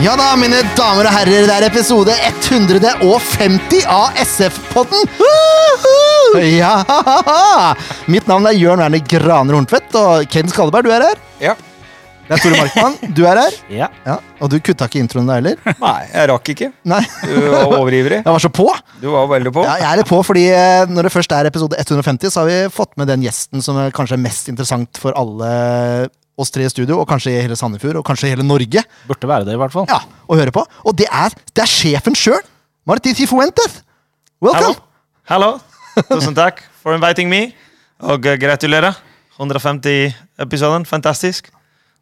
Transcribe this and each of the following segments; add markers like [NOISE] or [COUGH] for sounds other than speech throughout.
Ja da, mine damer og herrer, det er episode 150 av SF-podden. Ja! Mitt navn er Jørn Werner Graner Horntvedt, og Ken Skalleberg, du er her. Ja. Det er Tore Markmann, du er her. Ja. Ja, Og du kutta ikke introen da heller? Nei, jeg rakk ikke. Nei. Du var overivrig. Jeg var så på. Du var veldig på. Ja, jeg er litt på, fordi eh, når det først er episode 150, så har vi fått med den gjesten som er kanskje er mest interessant for alle oss tre i studio, og kanskje i hele Sandefjord, og kanskje i hele Norge, Burde være det, i hvert fall. ja, å høre på. Og det er, det er sjefen sjøl! Martin Tifuentes. Welcome! Hallo. Tusen takk for inviting me. Og eh, gratulerer. 150-episoden. Fantastisk.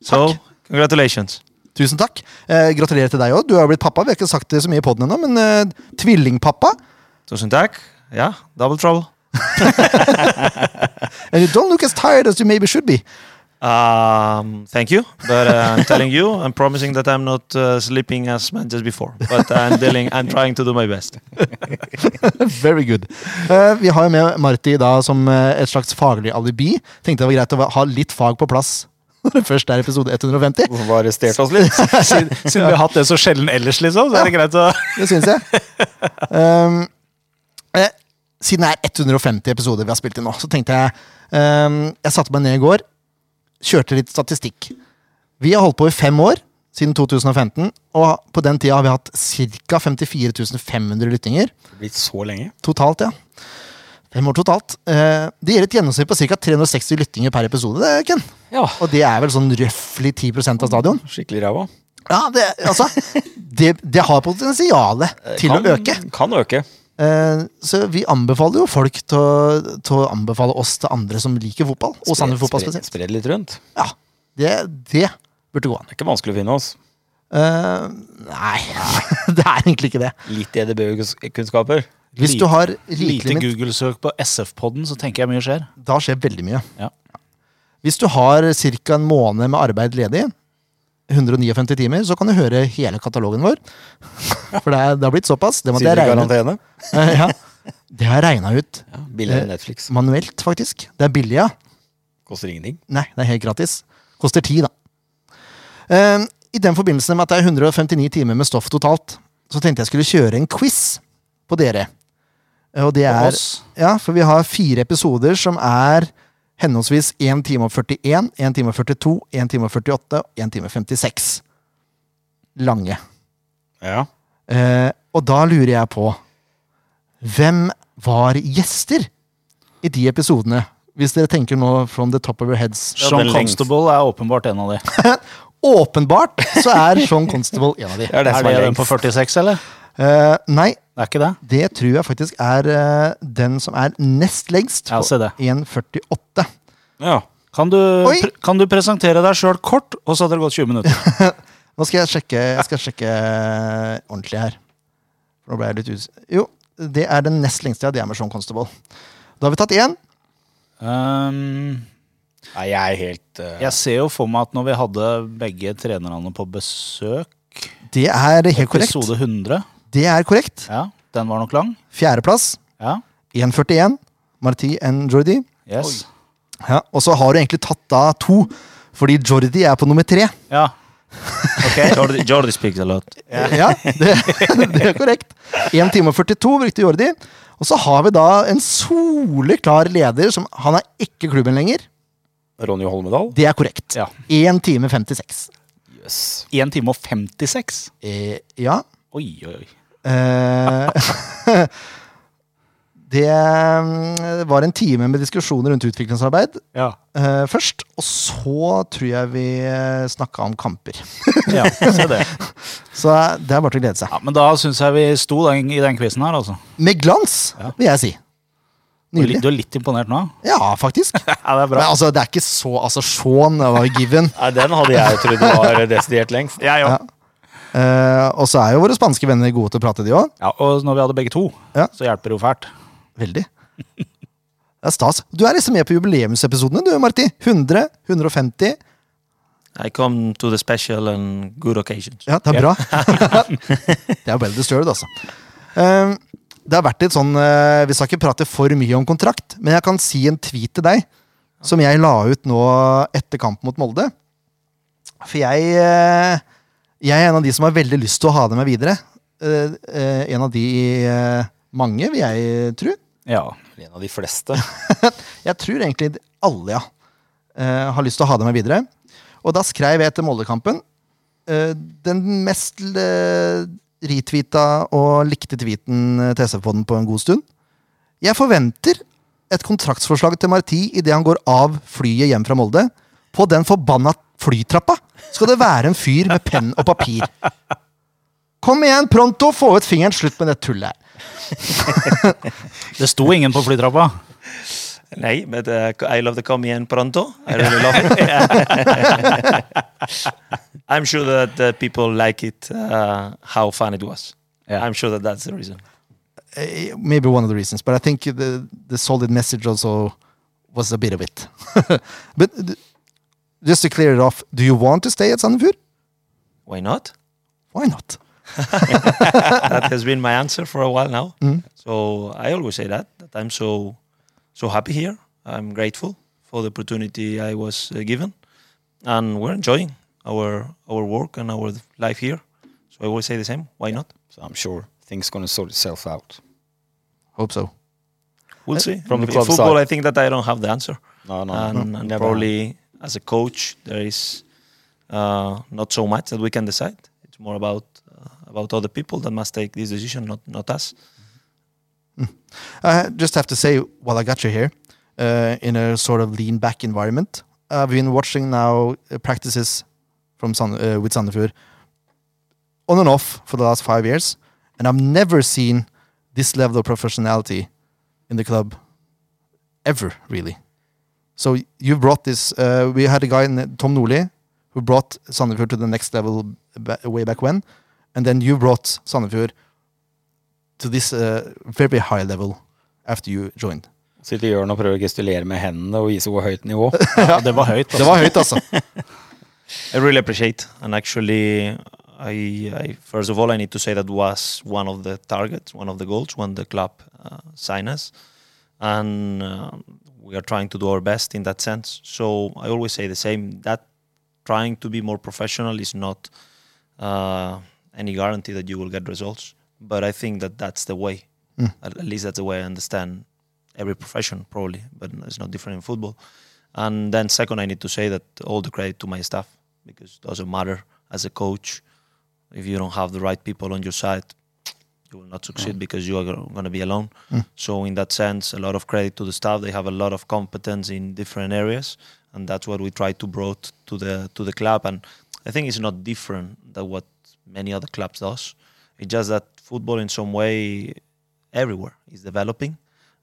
Så Takk. congratulations. Tusen takk. Eh, gratulerer til deg òg. Du har blitt pappa. Vi har ikke sagt det så mye i poden ennå, men eh, tvillingpappa. Tusen takk. Ja, double trouble. [LAUGHS] And you don't look as tired as you maybe should be. Um, thank you. But uh, I'm telling you, I'm promising that I'm not uh, sleeping as much as before. But I'm dealing, I'm trying to do my best. [LAUGHS] Very good. Uh, vi har jo med Marti da som eh, et slags faglig alibi. Tenkte det var greit å ha litt fag på plass [LAUGHS] først er episode 150. Hun var arrestert oss litt? [LAUGHS] Siden, siden vi har hatt det så sjelden ellers, liksom, så er det greit å Det syns jeg. Um, eh, siden det er 150 episoder vi har spilt inn nå, så tenkte jeg um, Jeg satte meg ned i går, kjørte litt statistikk. Vi har holdt på i fem år, siden 2015, og på den tida har vi hatt ca. 54 500 lyttinger. Blitt så lenge. Totalt, ja. Fem år totalt. Eh, det gir et gjennomsnitt på ca. 360 lyttinger per episode. det, Ken. Ja. Og det er vel sånn røftlig 10% av stadion. Skikkelig ræva. Ja, det, altså, det, det har potensialet til å øke. Kan øke. Eh, så vi anbefaler jo folk til å, anbefale oss til andre som liker fotball. Og Sandefjord fotball spesielt. Spre det litt rundt. Ja, det, det burde gå an. Det er ikke vanskelig å finne oss. Uh, nei, [LAUGHS] det er egentlig ikke det. Litt EDB-kunnskaper. Hvis Lite- du har Lite Google-søk på SF-podden, så tenker jeg mye skjer. Da skjer veldig mye. Ja. Hvis du har ca. en måned med arbeid ledig, 159 timer, så kan du høre hele katalogen vår. [LAUGHS] For det, er, det har blitt såpass. Det måtte jeg regne ut. Eh, Ja, det har jeg regna ut Ja, Billigere enn Netflix. manuelt, faktisk. Det er billig, ja. Koster ingenting. Nei, det er helt gratis. Koster ti, da. Eh, I den forbindelse med at det er 159 timer med stoff totalt, så tenkte jeg skulle kjøre en quiz på dere. Eh, Og det er. Ja, for vi har fire episoder som er henholdsvis 1 time og 41, 1 time og 42, 1 time og 48 og 1 time og 56. Lange. Ja. Eh, og da lurer jeg på Hvem var gjester i de episodene? Hvis dere tenker nå from the top of your heads. Ja, Sean. Constable er åpenbart en av de. [LAUGHS] Åpenbart så er Sean Constable en av de. Det er det Er det den på 46, eller? Eh, nei, Det er ikke det? det tror jeg faktisk er uh, den som er nest lengst. Ja, se det. 1,48. Ja. Kan du, kan du presentere deg sjøl kort, og så hadde det gått 20 minutter? [LAUGHS] Nå skal jeg sjekke, jeg skal sjekke ordentlig her. Nå ble jeg litt us... Jo, det er den nest lengste, ja. Det er med Sean Constable. Da har vi tatt én. Um, Nei, jeg er helt uh... jeg ser jo for meg at når vi hadde begge trenerne på besøk, Det er helt korrekt. episode 100 Det er korrekt. Ja, den var nok lang. Fjerdeplass. Ja. 1,41. Marti and Jordi. Yes. Ja, og så har du egentlig tatt da to, fordi Jordi er på nummer tre. Ja. [LAUGHS] Okay. Jordi, Jordi speaks a lot. Ja, det, [LAUGHS] det er korrekt. 1 time og 42 brukte Jordi. Og så har vi da en soleklar leder som Han er ikke klubben lenger. Ronny Holmedal. Det er korrekt. Ja. 1 time 56. Yes. 1 time og 56? Eh, ja. Oi, oi, oi. Eh, [LAUGHS] det mm, var en time med diskusjoner rundt utviklingsarbeid Ja. eh, først. Og så tror jeg vi snakka om kamper. [LAUGHS] ja se det. [LAUGHS] Så det er bare til å glede seg. Ja, men da syns jeg vi sto den, i den quizen her, altså. Med glans, Ja. vil jeg si. Nydelig. du er litt imponert nå? Ja, faktisk. Ja, det er Men altså, det er ikke så Altså, Sean var given. Nei, den hadde jeg trodd var desidert lengst. Jeg Ja. Eh, og så er jo våre spanske venner gode til å prate, de òg. Ja, og når vi hadde begge to, Ja. så hjelper det jo fælt. Veldig. Det er stas. Du er liksom med på jubileumsepisodene, du, Marti. 100, 150. I come to the special and good occasions. Ja, det er bra. [LAUGHS] det er well disturbed, altså. Eh, det har vært litt sånn eh, Vi skal ikke prate for mye om kontrakt, men jeg kan si en tweet til deg som jeg la ut nå etter kampen mot Molde. For jeg, eh, Jeg er en av de som har veldig lyst til å ha det med videre. Uh, uh, en av de uh, mange, vil jeg tro. Ja. En av de fleste. [LAUGHS] Jeg tror egentlig alle, ja, har lyst til å ha det med videre. Og da skrev jeg etter Moldekampen den mest retweeta og likte tweeten til SF-poden på en god stund. Jeg forventer et kontraktsforslag til Marti idet han går av flyet hjem fra Molde. På den forbanna flytrappa skal det være en fyr med penn og papir. Kom igjen, pronto! Få ut fingeren! Slutt med det tullet her. Det sto ingen på flytrappa. Nei, men uh, I love to come in pronto. I really love it. [LAUGHS] [LAUGHS] I'm sure that uh, people like it, uh, how fun it was. Yeah. I'm sure that that's the reason. Uh, maybe one of the reasons, but I think the the solid message also was a bit of it. [LAUGHS] but uh, just to clear it off, do you want to stay at Sandefjord? Why not? Why not? [LAUGHS] that has been my answer for a while now. Mm. So I always say that that I'm so so happy here. I'm grateful for the opportunity I was uh, given, and we're enjoying our our work and our life here. So I always say the same. Why not? So I'm sure things gonna sort itself out. Hope so. We'll see. From the In club football, side. I think that I don't have the answer. No, no, and, and never. probably as a coach there is uh, not so much that we can decide. It's more about uh, about other people that must take this decision not not us. I just have to say, while I got you here, uh, in a sort of lean back environment, I've been watching now uh, practices from San, uh, with Sandefjord on and off for the last five years, and I've never seen this level of professionality in the club ever, really. So you brought this. Uh, we had a guy, in Tom Nordli, who brought Sandefjord to the next level ba- way back when, and then you brought Sandefjord to this uh, very high level after you joined. Sitter Jørn og prøver å gestulere med hendene og vise hvor høyt nivå. [LAUGHS] Ja, det var høyt. Det var høyt, altså. [LAUGHS] i really appreciate and actually I, I first of all i need to say that was one of the targets one of the goals when the club uh, signed us and uh, we are trying to do our best in that sense. So i always say the same that trying to be more professional is not uh, any guarantee that you will get results but i think that that's the way. Mm. at, at least that's the way i understand every profession probably but it's not different in football. And then second, I need to say that all the credit to my staff because it doesn't matter as a coach if you don't have the right people on your side, you will not succeed because you are going to be alone. Mm. So in that sense, a lot of credit to the staff. They have a lot of competence in different areas, and that's what we try to brought to the to the club. And I think it's not different than what many other clubs does. It's just that football, in some way, everywhere is developing.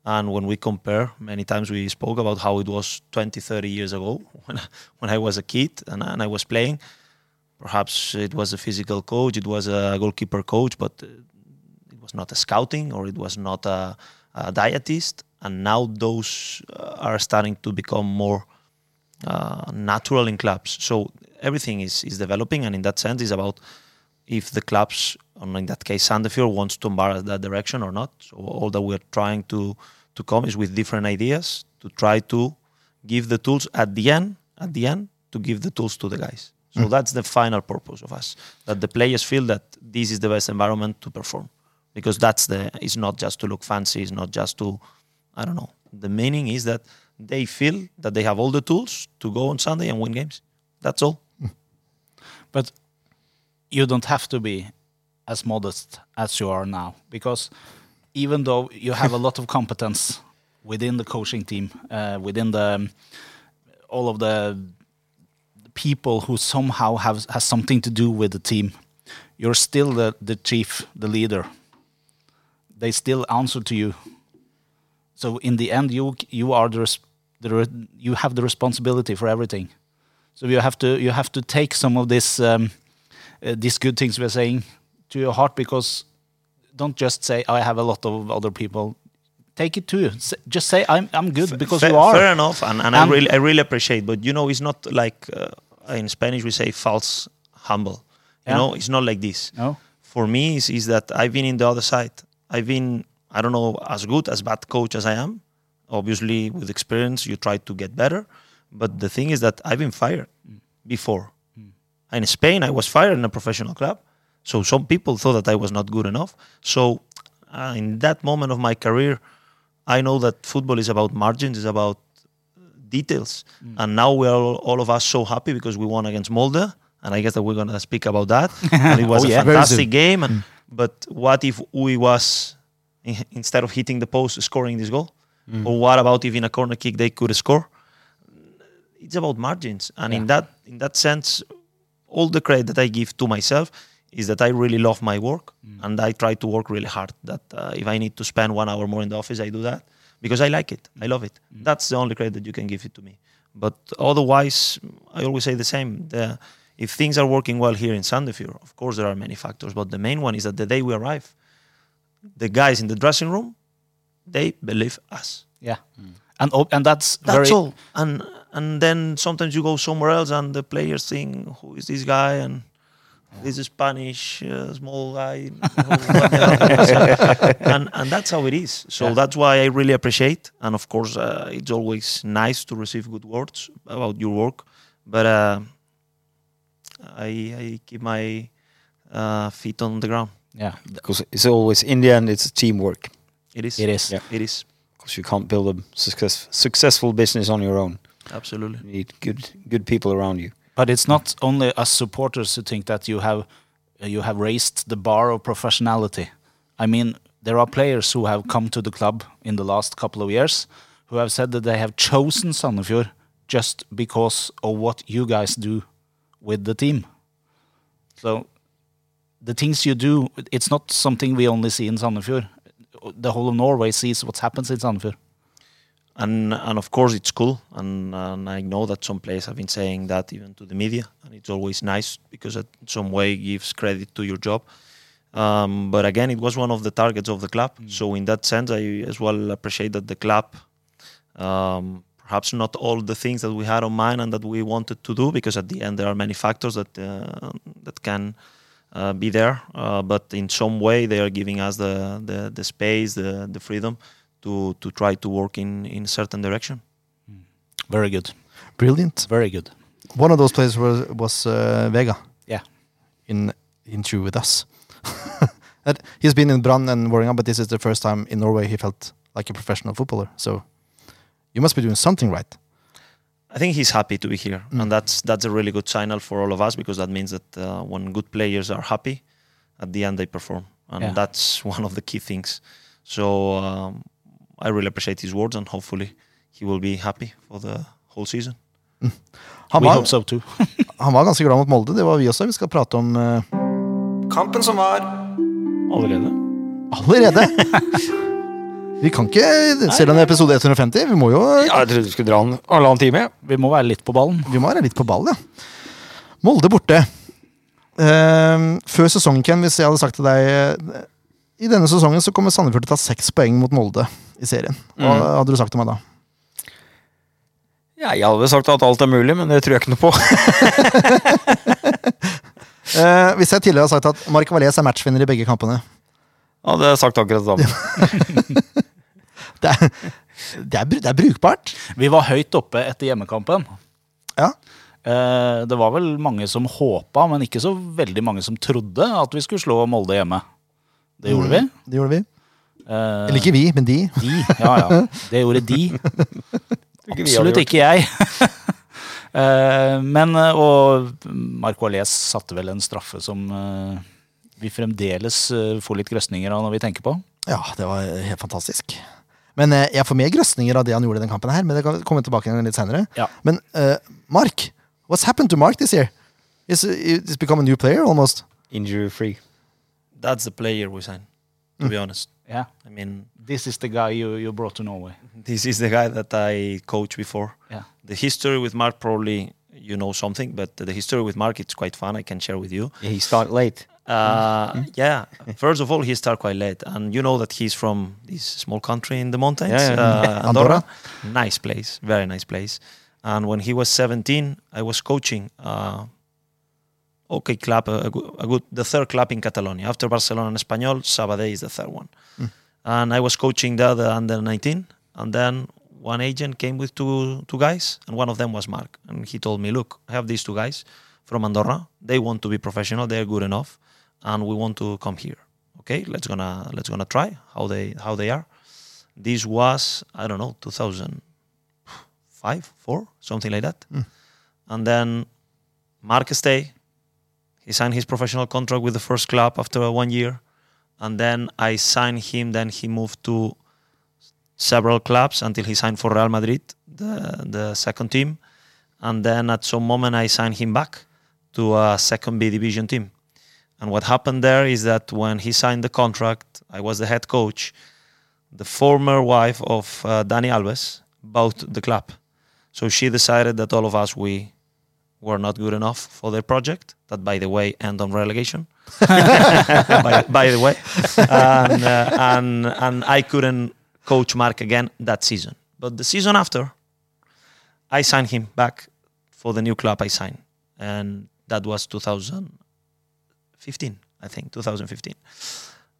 And when we compare, many times we spoke about how it was 20, 30 years ago [LAUGHS] when, when I was a kid and, and I was playing. Perhaps it was a physical coach, it was a goalkeeper coach, but uh, not a scouting or it was not a, a dietist. And now those uh, are starting to become more uh, natural in clubs. So everything is, is developing, and in that sense, it's about if the clubs, and in that case, Sandefjord wants to embarrass that direction or not. So all that we're trying to to come is with different ideas to try to give the tools at the end, at the end, to give the tools to the guys. So that's the final purpose of us. That the players feel that this is the best environment to perform. Because that's the it's not just to look fancy, it's not just to I don't know. The meaning is that they feel that they have all the tools to go on Sunday and win games. That's all. [LAUGHS] But you don't have to be as modest as you are now because even though you have a lot of competence within the coaching team, uh, within the all of the people who somehow have has something to do with the team, you're still the, the chief, the leader. They still answer to you. So in the end, you you are the, res- the re- you have the responsibility for everything. So you have to you have to take some of this um, uh, these good things we're saying to your heart because don't just say I have a lot of other people. Take it to you. Just say I'm I'm good because fair, you are. fair enough, and, and I Um, really I really appreciate. But you know, it's not like uh, in Spanish we say false humble. You Yeah. know, it's not like this. No. For me, is is that I've been in the other side. I've been I don't know as good as bad coach as I am. Obviously, with experience, you try to get better. But the thing is that I've been fired before, hmm. in Spain, I was fired in a professional club. So some people thought that I was not good enough. So uh, in that moment of my career, I know that football is about margins, is about details. Hmm. And now we are all, all of us so happy because we won against Molde, and I guess that we're gonna speak about that. [LAUGHS] and it was Oh, a yeah. Fantastic game. And, hmm. But what if we was instead of hitting the post scoring this goal, mm-hmm. or what about if in a corner kick they could score? It's about margins, and in that in that sense, all the credit that I give to myself is that I really love my work mm. and I try to work really hard. That uh, if I need to spend one hour more in the office, I do that because I like it. I mm. love it. Mm. That's the only credit that you can give it to me. But otherwise, I always say the same. The, if things are working well here in Sandefjord, of course there are many factors, but the main one is that the day we arrive, the guys in the dressing room, they believe us. Yeah, and and that's, That's all. And and then sometimes you go somewhere else, and the players think, "Who is this guy?" And this is Spanish uh, small guy, [LAUGHS] and and that's how it is. So Yeah. that's why I really appreciate. And of course, uh, it's always nice to receive good words about your work. But uh, I I keep my uh, feet on the ground. yeah, Because it's always in the end, it's teamwork. It is. it is. Yeah. It is Because you can't build a success, successful business on your own. absolutely. You need good good people around you. But it's not only us supporters who think that you have uh, you have raised the bar of professionality. I mean, there are players who have come to the club in the last couple of years who have said that they have chosen Sandefjord just because of what you guys do with the team. So the things you do, it's not something we only see in Sandefjord. The whole of Norway sees what happens in Sandefjord. and and of course it's cool and, and i know that some players have been saying that even to the media and it's always nice because it in some way gives credit to your job um, but again it was one of the targets of the club so in that sense i as well appreciate that the club um, perhaps not all the things that we had on mind and that we wanted to do because at the end there are many factors that uh, that can uh, be there uh, but in some way they are giving us the the, the space the, the freedom to to try to work in in a certain direction Very good. Brilliant. Very good. One of those players was, was uh, Vega Yeah. in interview with us. [LAUGHS] That he's been in Brann and Vålerenga, but this is the first time in Norway he felt like a professional footballer. So you must be doing something right. I think he's happy to be here, and that's that's a really good signal for all of us because that means that uh, when good players are happy, at the end they perform, and Yeah. that's [LAUGHS] one of the key things. So um, I really appreciate his words, and hopefully he will be happy for the whole season. Han We var, hope so too. han var ganske glad mot Molde, det var vi også. Vi skal prate om eh, Kampen som var. Allerede? allerede. [LAUGHS] vi kan ikke om det er episode 150, vi må jo Ja, jeg trodde du skulle dra en halvannen time. Vi må være litt på ballen. Vi må være litt på ball, ja. Molde borte. Uh, før sesongen, Ken, hvis jeg hadde sagt til deg uh, I denne sesongen så kommer Sandefjord til å ta seks poeng mot Molde i serien. Hva Mm. hadde du sagt til meg da? Ja, jeg hadde sagt at alt er mulig, men det tror jeg ikke noe på. uh, [LAUGHS] hvis jeg tidligere har sagt at Mark Valais er matchvinner i begge kampene Ja, det har jeg sagt akkurat det samme. [LAUGHS] Det er, det er, det er brukbart. Vi var høyt oppe etter hjemmekampen. Ja. Eh, Det var vel mange som håpa, men ikke så veldig mange som trodde at vi skulle slå Molde hjemme. Det gjorde vi. Det gjorde vi. Eh, Eller ikke vi, men de. De, ja ja. Det gjorde de. [LAUGHS] Absolutt ikke jeg. [LAUGHS] Eh, Men, eh, og Marco Alès satte vel en straffe som eh, vi fremdeles får litt grøsninger av når vi tenker på. Ja, det var helt fantastisk. Men eh, jeg får mer grøsninger av det han gjorde i den kampen her, men det kan komme tilbake igjen litt senere. Ja. Men uh, Mark, what's happened to Mark this year? He's, he's become a new player almost? Injury free. That's the player we signed. To be honest, Yeah. I mean This is the guy you, you brought to Norway. this is the guy that I coached before. Yeah. The history with Mark probably you know something, but the history with Mark it's quite fun. I can share with you. Yeah, he started late. Uh, yeah. First of all, he started quite late, and you know that he's from this small country in the mountains, Yeah, yeah. Uh, Andorra. Nice place, very nice place. And when he was 17, I was coaching. Uh, okay, club, a, good, a good, the third club in Catalonia. After Barcelona and Espanyol, Sabadell is the third one. And I was coaching the other under 19, and then one agent came with two two guys, and one of them was Mark, and he told me, "Look, I have these two guys. from Andorra. They want to be professional. They're good enough, and we want to come here. Okay, let's gonna let's gonna try how they how they are. This was I don't know 2005, four, something like that. Mm. And then Mark stay. He signed his professional contract with the first club after one year, and then I signed him. Then he moved to several clubs until he signed for Real Madrid, the the second team, and then at some moment I signed him back to a second B division team. And what happened there is that when he signed the contract, I was the head coach. The former wife of uh, Dani Alves bought the club, so she decided that all of us we were not good enough for their project. That, by the way, end on relegation. [LAUGHS] by, by the way, and, uh, and and I couldn't coach Mark again that season. But the season after, I signed him back for the new club I signed, and that was 2015, I think, 2015.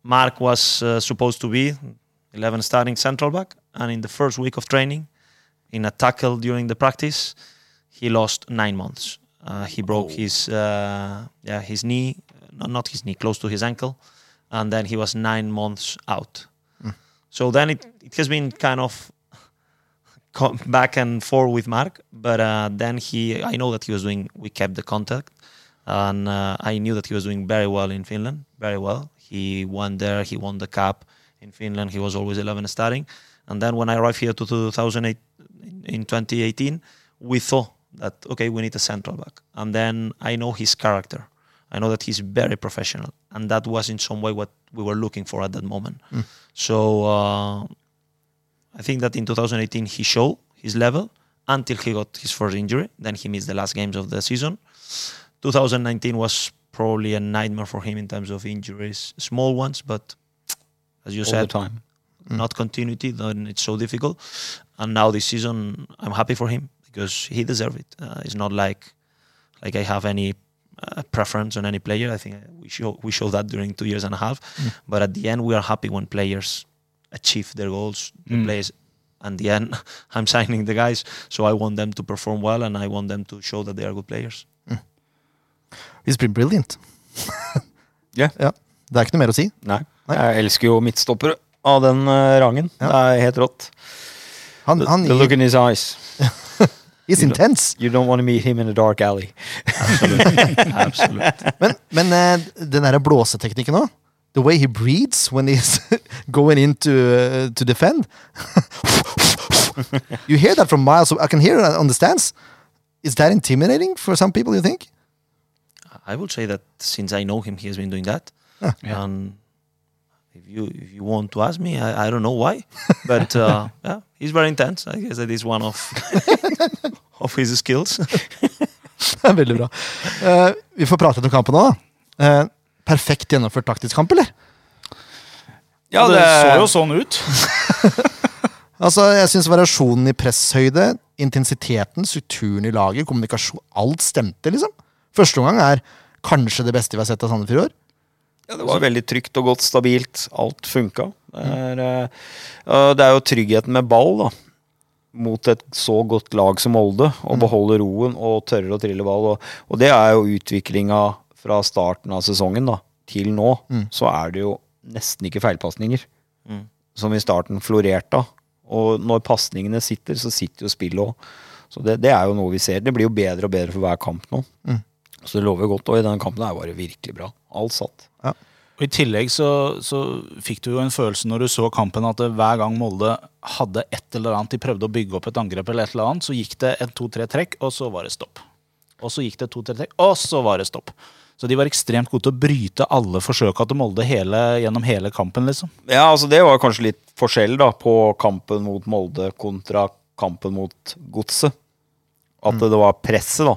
Mark was uh, supposed to be 11 starting central back, and in the first week of training, in a tackle during the practice, he lost nine months. Uh, he broke his uh, yeah his knee, no, not his knee, close to his ankle, and then he was nine months out. So then it, it has been kind of [LAUGHS] back and forth with Mark, but uh, then he I know that he was doing. We kept the contact, and uh, I knew that he was doing very well in Finland, very well. He won there. He won the cup in Finland. He was always 11 starting, and then when I arrived here to 2008 in 2018, we thought that okay, we need a central back, and then I know his character. I know that he's very professional, and that was in some way what we were looking for at that moment. So uh, I think that in 2018 he showed his level until he got his first injury. Then he missed the last games of the season. 2019 was probably a nightmare for him in terms of injuries, small ones, but as you All said, time. not continuity, then it's so difficult. And now this season, I'm happy for him because he deserves it. Uh, it's not like like I have any uh, preference on any player. I think we show we show that during two years and a half. But at the end, we are happy when players achieve their goals. The Mm. players, and the end, [LAUGHS] I'm signing the guys, so I want them to perform well, and I want them to show that they are good players. He's been brilliant. [LAUGHS] yeah. ja. Det er ikke noe mer å si. Nei. Nei. Jeg elsker jo midtstoppere av den uh, rangen. Ja. Det er helt rått. Han, The, han the look in his eyes. [LAUGHS] He's intense. You don't want to meet him in a dark alley. Absolutely. [LAUGHS] Men, men uh, den der blåseteknikken òg The way he breathes when he's going in to, uh, to defend You hear that from miles I can hear it on the stands. Is that intimidating for some people, you think? I would say that since I know him, he has been doing that. Ah. And if you if you want to ask me, I, I don't know why, [LAUGHS] but uh, yeah, he's very intense. I guess that is one of [LAUGHS] of his skills. Det [LAUGHS] er veldig bra. Uh, vi får prate litt om kampen nå. da. Eh, perfekt gjennomført taktisk kamp, eller? Ja, det, så jo sånn ut. Altså, jeg syns variasjonen i presshøyde, intensiteten, strukturen i laget, kommunikasjon Alt stemte, liksom. Første omgang er kanskje det beste vi har sett av Sandefjord i år. Ja, det var veldig trygt og godt, stabilt. Alt funka. Det er, eh, det er jo tryggheten med ball, da. Mot et så godt lag som Molde. Å beholde roen og tørre å trille ball. Og, og det er jo utviklinga fra starten av sesongen da, til nå. Så er det jo nesten ikke feilpasninger. Mm. Som i starten florerte av. Og når pasningene sitter, så sitter jo spillet òg. Så det, det er jo noe vi ser. Det blir jo bedre og bedre for hver kamp nå. Så det lover godt. Og i denne kampen er det bare virkelig bra. Alt satt. Og I tillegg så, så fikk du jo en følelse når du så kampen at hver gang Molde hadde et eller annet, de prøvde å bygge opp et angrep, eller et eller annet, så gikk det en to-tre trekk, og så var det stopp. Og så gikk det to-tre trekk, og så var det stopp. Så de var ekstremt gode til å bryte alle forsøka til Molde hele, gjennom hele kampen, liksom. Ja, altså Det var kanskje litt forskjell da på kampen mot Molde kontra kampen mot Godset. At det var presset, da.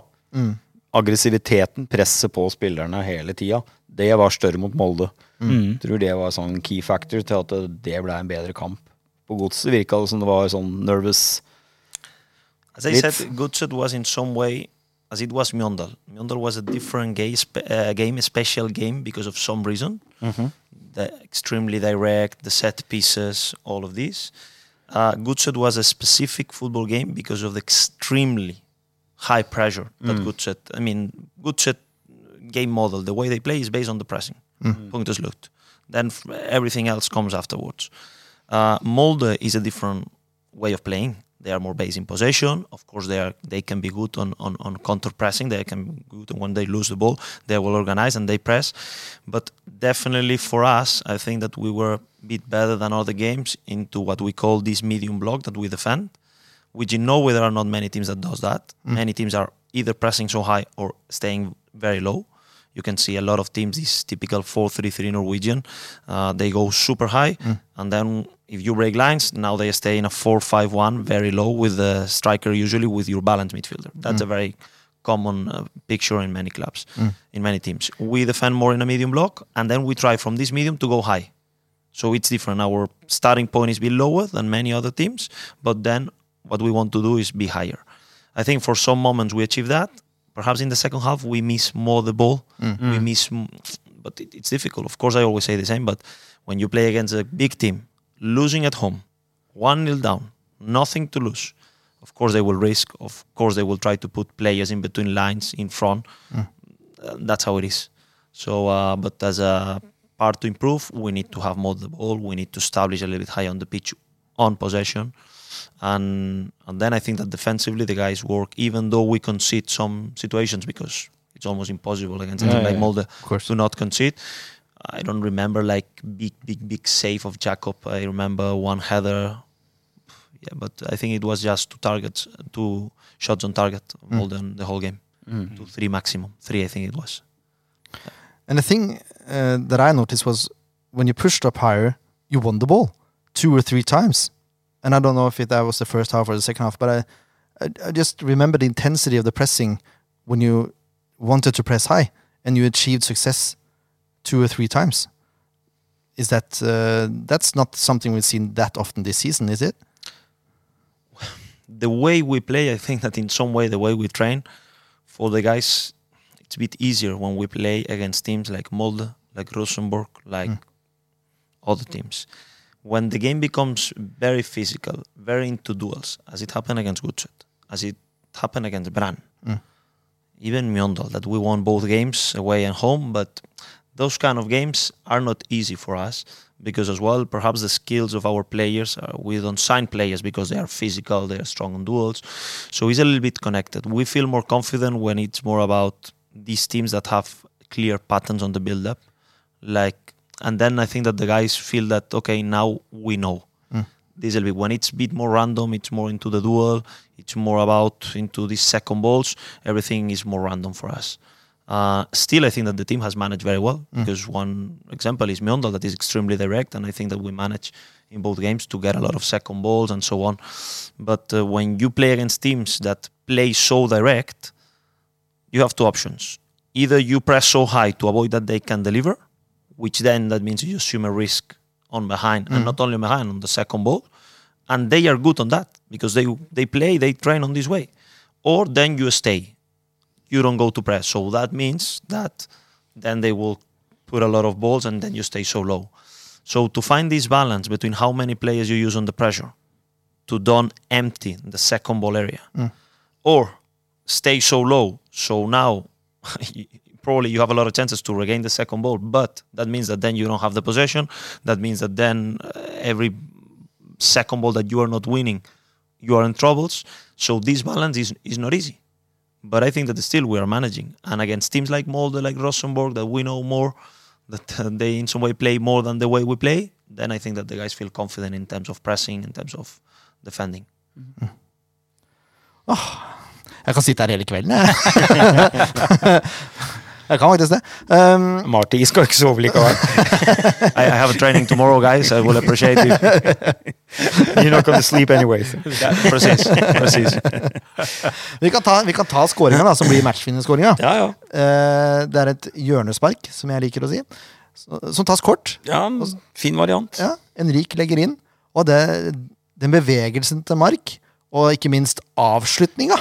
Aggressiviteten, presset på spillerne hele tida, det var større mot Molde. Mm. Tror det var sånn key factor til at det- ble en bedre kamp. På Godset virka det som det var sånn nervous As I said, Gutset was in some way as it was Mjøndal. Mjøndal was a different game, uh, game, a special game because of some reason. The extremely direct, the set pieces, all of this. Uh, Gutset was a specific football game because of the extremely high pressure that mm. good set. I mean, good set game model. The way they play is based on the pressing. Mm. Mm. Punkt is slutt. Then f- everything else comes afterwards. Uh, Molde is a different way of playing. They are more based in possession. Of course, they are they can be good on, on, on counter pressing. They can be good when they lose the ball. They will organize and they press. But definitely for us, I think that we were a bit better than other games into what we call this medium block that we defend. Which in Norway there are not many teams that does that. Many teams are either pressing so high or staying very low. You can see a lot of teams, this typical 4-3-3 Norwegian, uh, they go super high, and then if you break lines, now they stay in a 4-5-1, very low, with the striker usually with your balanced midfielder. That's a very common uh, picture in many clubs, in many teams. We defend more in a medium block, and then we try from this medium to go high. So it's different. Our starting point is a bit lower than many other teams, but then what we want to do is be higher. I think for some moments we achieve that. Perhaps in the second half we miss more the ball. We miss, but it, it's difficult. Of course, I always say the same. But when you play against a big team, losing at home, one nil down, nothing to lose. Of course, they will risk. Of course, they will try to put players in between lines in front. Uh, that's how it is. So, uh, but as a part to improve, we need to have more the ball. We need to establish a little bit higher on the pitch on possession, and and then I think that defensively the guys work. Even though we concede some situations because it's almost impossible against a Yeah, like yeah, Molde course. to not concede. I don't remember like big, big, big save of Jacob. I remember one header. Yeah, but I think it was just two targets, two shots on target, Molde in the whole game. Two, three maximum. Three, I think it was. And the thing uh, that I noticed was when you pushed up higher, you won the ball two or three times. And I don't know if it, that was the first half or the second half, but I, I, I just remember the intensity of the pressing when you wanted to press high and you achieved success two or three times. Is that uh, that's not something we've seen that often this season, is it? [SIGHS] the way we play, I think that in some way the way we train for the guys, it's a bit easier when we play against teams like Molde, like Rosenborg, like other teams. When the game becomes very physical, very into duels, as it happened against Gutset, as it happened against Brann, mm. even Mjondal, that we won both games away and home, but those kind of games are not easy for us because as well perhaps the skills of our players are, we don't sign players because they are physical they are strong on duels so it's a little bit connected. We feel more confident when it's more about these teams that have clear patterns on the build up like and then i think that the guys feel that okay now we know this will be when it's a bit more random it's more into the duel it's more about into these second balls everything is more random for us uh, still, I think that the team has managed very well because one example is Mjondal that is extremely direct, and I think that we manage in both games to get a lot of second balls and so on. But uh, when you play against teams that play so direct, you have two options. Either you press so high to avoid that they can deliver, which then that means you assume a risk on behind, and mm. not only behind on the second ball, and they are good on that because they they play, they train on this way. Or then you stay you don't go to press. So that means that then they will put a lot of balls and then you stay so low. So to find this balance between how many players you use on the pressure to don't empty the second ball area mm. or stay so low. So now [LAUGHS] probably you have a lot of chances to regain the second ball, but that means that then you don't have the possession. That means that then uh, every second ball that you are not winning, you are in troubles. So this balance is, is not easy but I think that still we are managing. And against teams like Molde, like Rosenborg, that we know more, that [LAUGHS] they in some way play more than the way we play, then I think that the guys feel confident in terms of pressing, in terms of defending. Jeg kan sitte her hele kvelden, jeg. [LAUGHS] [LAUGHS] jeg kan faktisk det. Um, Marty skal ikke sove likevel. [LAUGHS] I, I have a training tomorrow, guys. I will appreciate [LAUGHS] you. You're not gonna sleep anyway. [LAUGHS] Precis, precis. vi kan ta, vi kan ta skåringa, da, som blir matchvinnerskåringa. Ja, ja. Uh, det er et hjørnespark, som jeg liker å si, som tas kort. ja fin variant. Ja, Enrik legger inn. Og det, den bevegelsen til Mark, og ikke minst avslutninga,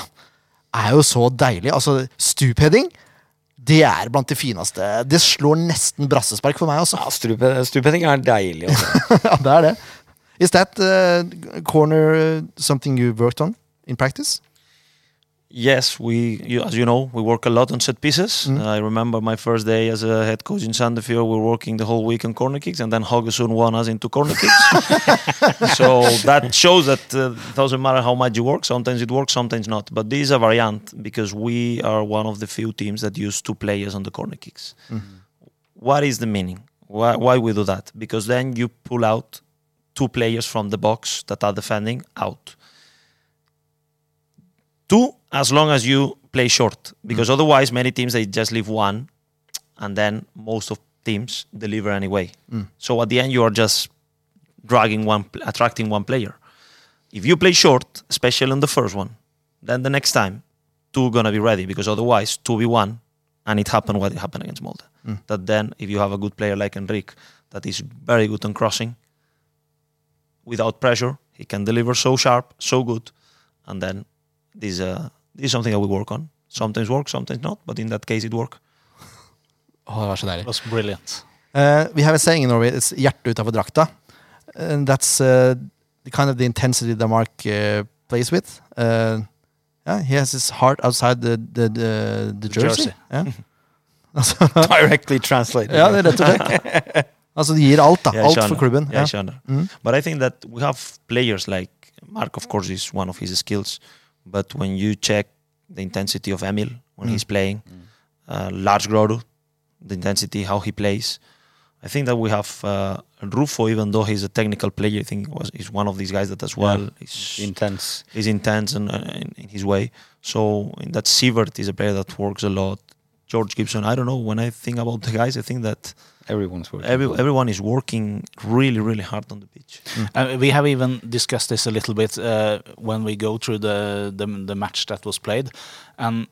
er jo så deilig. Altså, stupheading, det er blant de fineste. Det slår nesten brassespark for meg, Også. Ja, stupe- Stupheading er deilig. Altså. [LAUGHS] ja, det er det. Is that uh, corner uh, something you worked on in practice? Yes, we, you, as you know, we work a lot on set pieces. Mm. I remember my first day as a head coach in Sandefjord. We were working the whole week on corner kicks, and then Haugesund won us into corner kicks. [LAUGHS] so that shows that uh, it doesn't matter how much you work. Sometimes it works, sometimes not. But this is a variant because we are one of the few teams that use two players on the corner kicks. What is the meaning? Why, why we do that? Because then you pull out two players from the box that are defending out two as long as you play short because mm. otherwise many teams they just leave one and then most of teams deliver anyway. Mm. So at the end you are just dragging one attracting one player. If you play short especially on the first one then the next time two gonna be ready because otherwise 2v1 and it happened what it happened against Molde. Mm. That then if you have a good player like Enrique that is very good on crossing without pressure he can deliver so sharp so good and then this uh, this is something I will work on. Sometimes work, sometimes not, but in that case it work. Oh, det var så deilig. It was brilliant. Uh, we have a saying in Norway, it's hjertet utenfor drakta. And that's uh, the kind of the intensity that Mark uh, plays with. Uh, yeah, he has his heart outside the, the, the, the jersey. jersey. Yeah. altså, [LAUGHS] Directly translated. ja, det er rett og slett. [LAUGHS] Altså, de gir alt, da. Yeah, Alt for klubben. Yeah. Shana. Mhm. But I think that we have players like Mark, of course, is one of his skills. But when you check the intensity of Emil when Mm. he's playing, uh, Lars Grodu, the intensity, how he plays, I think that we have uh, Rufo, even though he's a technical player, I think was is one of these guys that as well is Intense. is intense and uh, in, in his way. So in that Sievert is a player that works a lot. George Gibson, I don't know. When I think about the guys, I think that Everyone's working. every, everyone is working really, really hard on the pitch. Uh, we have even discussed this a little bit uh, when we go through the, the the match that was played, and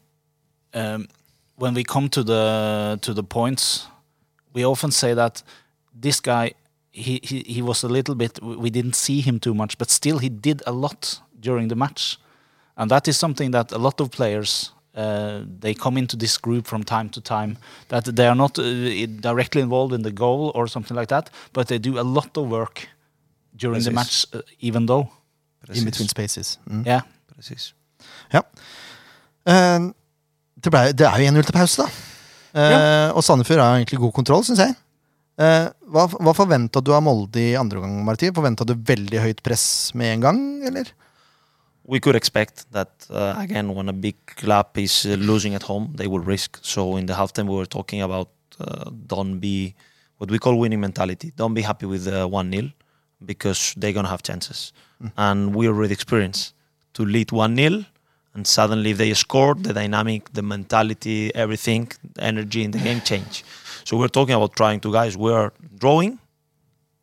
um, when we come to the to the points, we often say that this guy he, he he was a little bit we didn't see him too much, but still he did a lot during the match, and that is something that a lot of players. Uh, they come into this group from time to time that they are not uh, directly involved in the goal or something like that, but they do a lot of work during the match, uh, even though. In between spaces. Mm. Yeah. Precis. Ja. Eh, det, ble, det er jo 1-0 til pause, da. Ja. Og Sandefjord har egentlig god kontroll, syns jeg. Eh, hva hva forventa du av Molde i andre omgang, Marti? Forventa du veldig høyt press med en gang, eller? We could expect that uh, again when a big club is uh, losing at home, they will risk. So in the halftime, we were talking about uh, don't be what we call winning mentality. Don't be happy with uh, one 0 because they're gonna have chances, and we already experienced to lead one 0 and suddenly if they scored, the dynamic, the mentality, everything, the energy in the game change. So we're talking about trying to guys. We're drawing.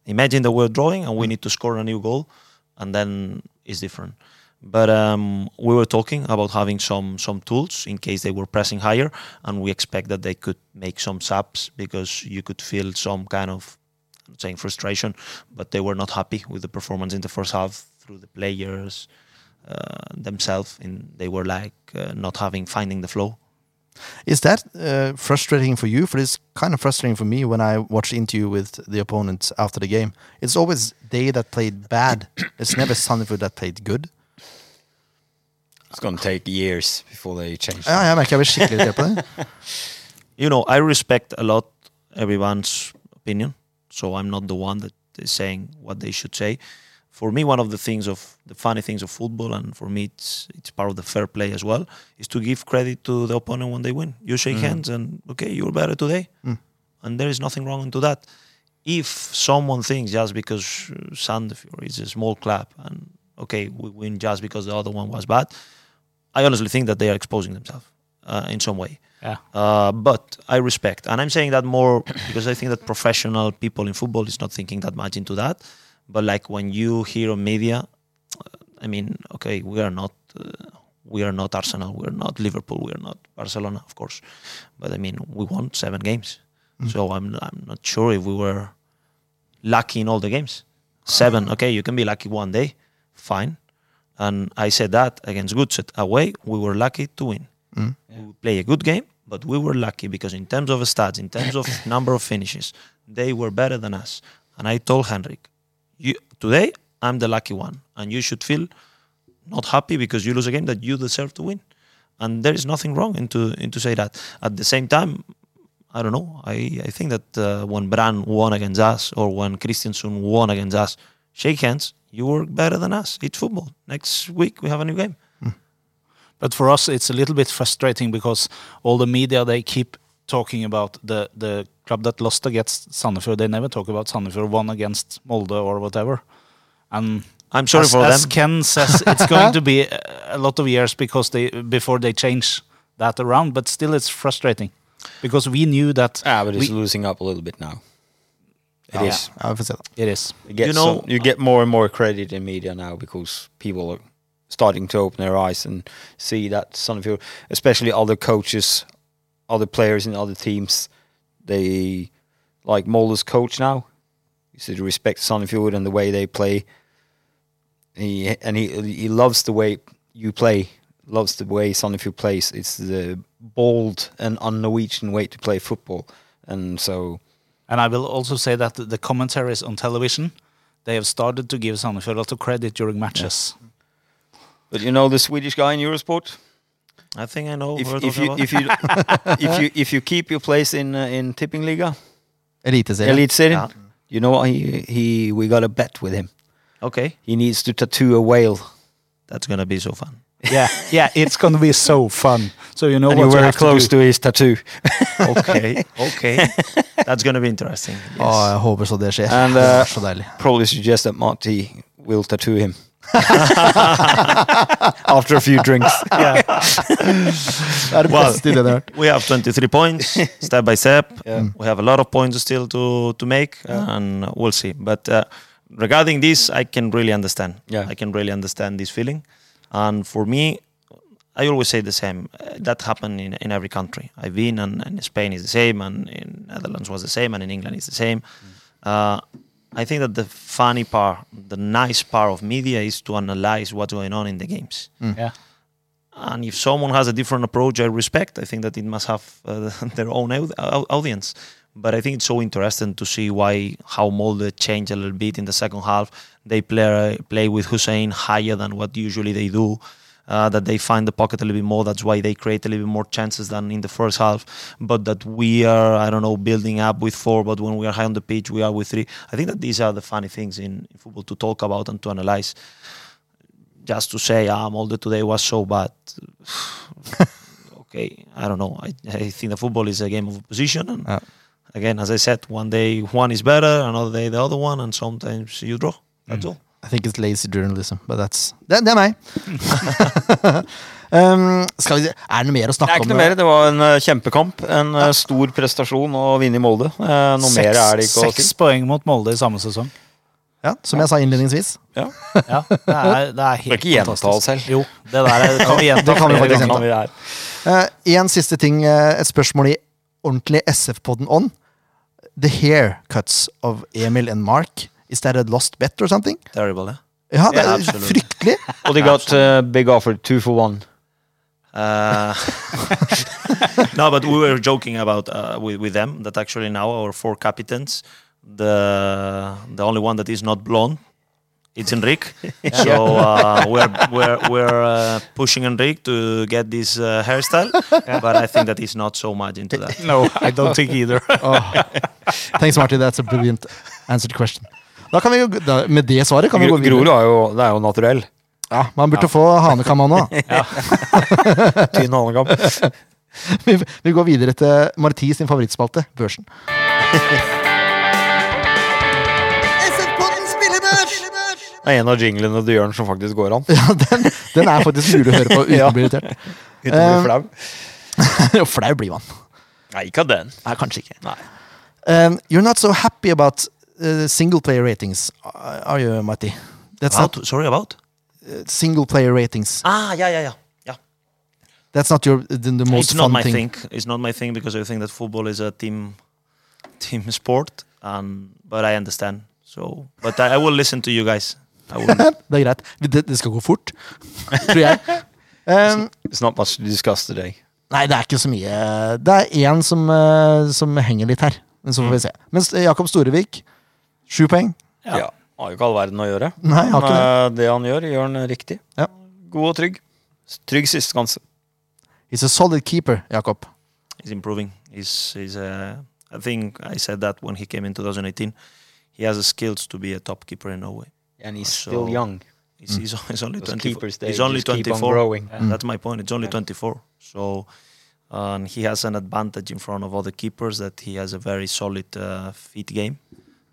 Imagine that we're drawing and we need to score a new goal, and then it's different. But um, we were talking about having some some tools in case they were pressing higher, and we expect that they could make some subs because you could feel some kind of I'm saying frustration, but they were not happy with the performance in the first half through the players uh, themselves, and they were like uh, not having finding the flow. Is that uh, frustrating for you? For it's kind of frustrating for me when I watch interview with the opponents after the game. It's always they that played bad. It's never Sandefjord that played good. It's gonna take years before they change. Ja, jeg merker jeg blir skikkelig irritert på det. [LAUGHS] you know, I respect a lot everyone's opinion, so I'm not the one that is saying what they should say. For me, one of the things of the funny things of football, and for me, it's it's part of the fair play as well, is to give credit to the opponent when they win. You shake hands, and okay, you're better today, Mm. and there is nothing wrong into that. If someone thinks just because Sandefjord is a small club, and okay, we win just because the other one was bad, I honestly think that they are exposing themselves uh, in some way. Yeah. Uh, but I respect, and I'm saying that more [COUGHS] because I think that professional people in football is not thinking that much into that. But like when you hear on media, uh, I mean, okay, we are not, uh, we are not Arsenal, we are not Liverpool, we are not Barcelona, of course. But I mean, we won seven games, so I'm I'm not sure if we were lucky in all the games. Seven, okay, you can be lucky one day, fine. And I said that against Goodset away, we were lucky to win. We play a good game, but we were lucky because in terms of stats, in terms of [COUGHS] number of finishes, they were better than us. And I told Henrik, you, today I'm the lucky one, and you should feel not happy because you lose a game that you deserve to win. and there is nothing wrong into into say that. At the same time, I don't know. I, I think that uh, when Bran won against us or when Christiansen won against us, shake hands. You work better than us. It's football. Next week we have a new game. But for us, it's a little bit frustrating because all the media they keep talking about the the club that lost against Sandefjord. They never talk about Sandefjord won against Molde or whatever. And I'm sorry as, for as them. Ken says, it's going [LAUGHS] to be a, a lot of years because they before they change that around. But still, it's frustrating because we knew that Ah, but it's we- losing up a little bit now. It Ja. is. Ja, vi får se, da. it is. You get You know- some- you get more and more credit in media now because people are starting to open their eyes and see that Sonnenfield, especially other coaches, other players in other teams, they like Mulder's coach now. You should respect Sonnenfield and the way they play. He and he he loves the way you play. Loves the way Sonnenfield plays. It's the bold and un-Norwegian way to play football, and so And I will also say that the commentaries on television, they have started to give Sandefjord a lot of credit during matches. But you know the Swedish guy in Eurosport. I think I know. If, if you if you [LAUGHS] if you if you keep your place in uh, in tipping liga, Eliteserien. elite city, Yeah. you know what he he we got a bet with him. okay, He needs to tattoo a whale, that's gonna be so fun. Yeah, yeah, it's going to be so fun. So you know and what you're very have close to to his tattoo. Okay, okay, [LAUGHS] that's gonna be interesting. [LAUGHS] Yes. Å, jeg håper så det skjer. And, uh, så deilig. Probably suggest that Marty will tattoo him [LAUGHS] after a few drinks. [LAUGHS] Yeah. Det er det Well, beste ideen jeg har hørt. we have 23 points step by step. Yeah. We have a lot of points still to to make, and we'll see. But uh, regarding this, I can really understand. Yeah. I can really understand this feeling. And for me, I always say the same. Uh, that happened in, in every country. I've been, and, and Spain is the same, and in Netherlands was the same, and in England is the same. Uh, I think that the funny part, the nice part of media is to analyze what's going on in the games. yeah. And if someone has a different approach, I respect. I think that it must have uh, [LAUGHS] their own au- au- audience. But I think it's so interesting to see why how Molde changed a little bit in the second half. They play play with Hussein higher than what usually they do. Uh, that they find the pocket a little bit more. That's why they create a little bit more chances than in the first half. But that we are, I don't know, building up with four. But when we are high on the pitch, we are with three. I think that these are the funny things in, in football to talk about and to analyze just to say ah Molde today was so bad. [SIGHS] okay, I don't know. I, I think the football is a game of position, and Yeah. again, as I said, one day one is better, another day the other one, and sometimes you draw. That's all. I think it's lazy journalism, but that's Det, det er meg. [LAUGHS] um, skal vi Er det noe mer å snakke om? Det er ikke noe mer. Det var en uh, kjempekamp. En uh, stor prestasjon å vinne i Molde. Uh, noe mer er det ikke å Seks poeng mot Molde i samme sesong. Ja, som jeg sa innledningsvis. Ja. Ja, det er, det er helt ikke gjenta fantastisk. oss selv. Jo, det der er- kan vi [LAUGHS] gjenta. Det kan vi faktisk gjenta. Uh, en siste ting, et spørsmål i ordentlig SF-podden on. The haircuts of Emil and Mark. Is that a lost bet or something? Terrible, eh? Ja, det Yeah, er absolutely. fryktelig. [LAUGHS] Og de got uh, big offer, two for one. Uh, [LAUGHS] no, but we were joking about uh, with, with them that actually now our four captains, the the only one that is not blonde, it's Enrique. [LAUGHS] So uh, we're we're we're uh, pushing Enrique to get this uh, hairstyle, but I think that he's not so much into that. No, I don't think either. Thanks, Marty. That's a brilliant answer to question. Da kan vi jo, da, med det svaret kan vi gå videre. Grorud er jo, det er jo naturell. Ja, Man burde få hanekam nå. [LAUGHS] [LAUGHS] Tynn hanekam. [LAUGHS] Vi, vi går videre til Marti sin favorittspalte, Børsen. Det er en av jinglene du gjør den som faktisk går an. Ja, den, den er faktisk mulig å høre på uten å bli irritert. Uten å bli Um, flau. Jo, flau blir man. Nei, ikke av den. Nei, kanskje ikke. Nei. Um, you're not so happy about uh, single player ratings, are you, Matti? That's About, not sorry about? uh, single player ratings. Ah, yeah, yeah, yeah. Yeah. That's not your the, the most it's not my thing. thing. It's not my thing because I think that football is a team [LAUGHS] team sport. and but I understand. So, but I, I will listen to you guys. I will. [LAUGHS] Det er greit. Det, det skal gå fort, [LAUGHS] tror jeg. Um, It's not much to discuss today. nei, det er ikke så mye. Det er én som, uh, som henger litt her. Men så får vi se. Mens Jakob Storevik, sju poeng. Ja. Ja. Har jo ikke all verden å gjøre. Nei, har Men ikke det. eh, det han gjør, gjør han riktig. Ja. God og trygg. Trygg siste skanse. He's a solid keeper, Jakob. He's improving. He's, he's uh, I think I said that when he came in 2018. He has the skills to be a top keeper in Norway. And he's So- still young. He's, he's, [LAUGHS] he's only Those 24. keepers, they He's only just keep on 24. growing. Yeah. That's my point. It's only Yeah. 24. So, and he has an advantage in front of other keepers that he has a very solid uh, feet game.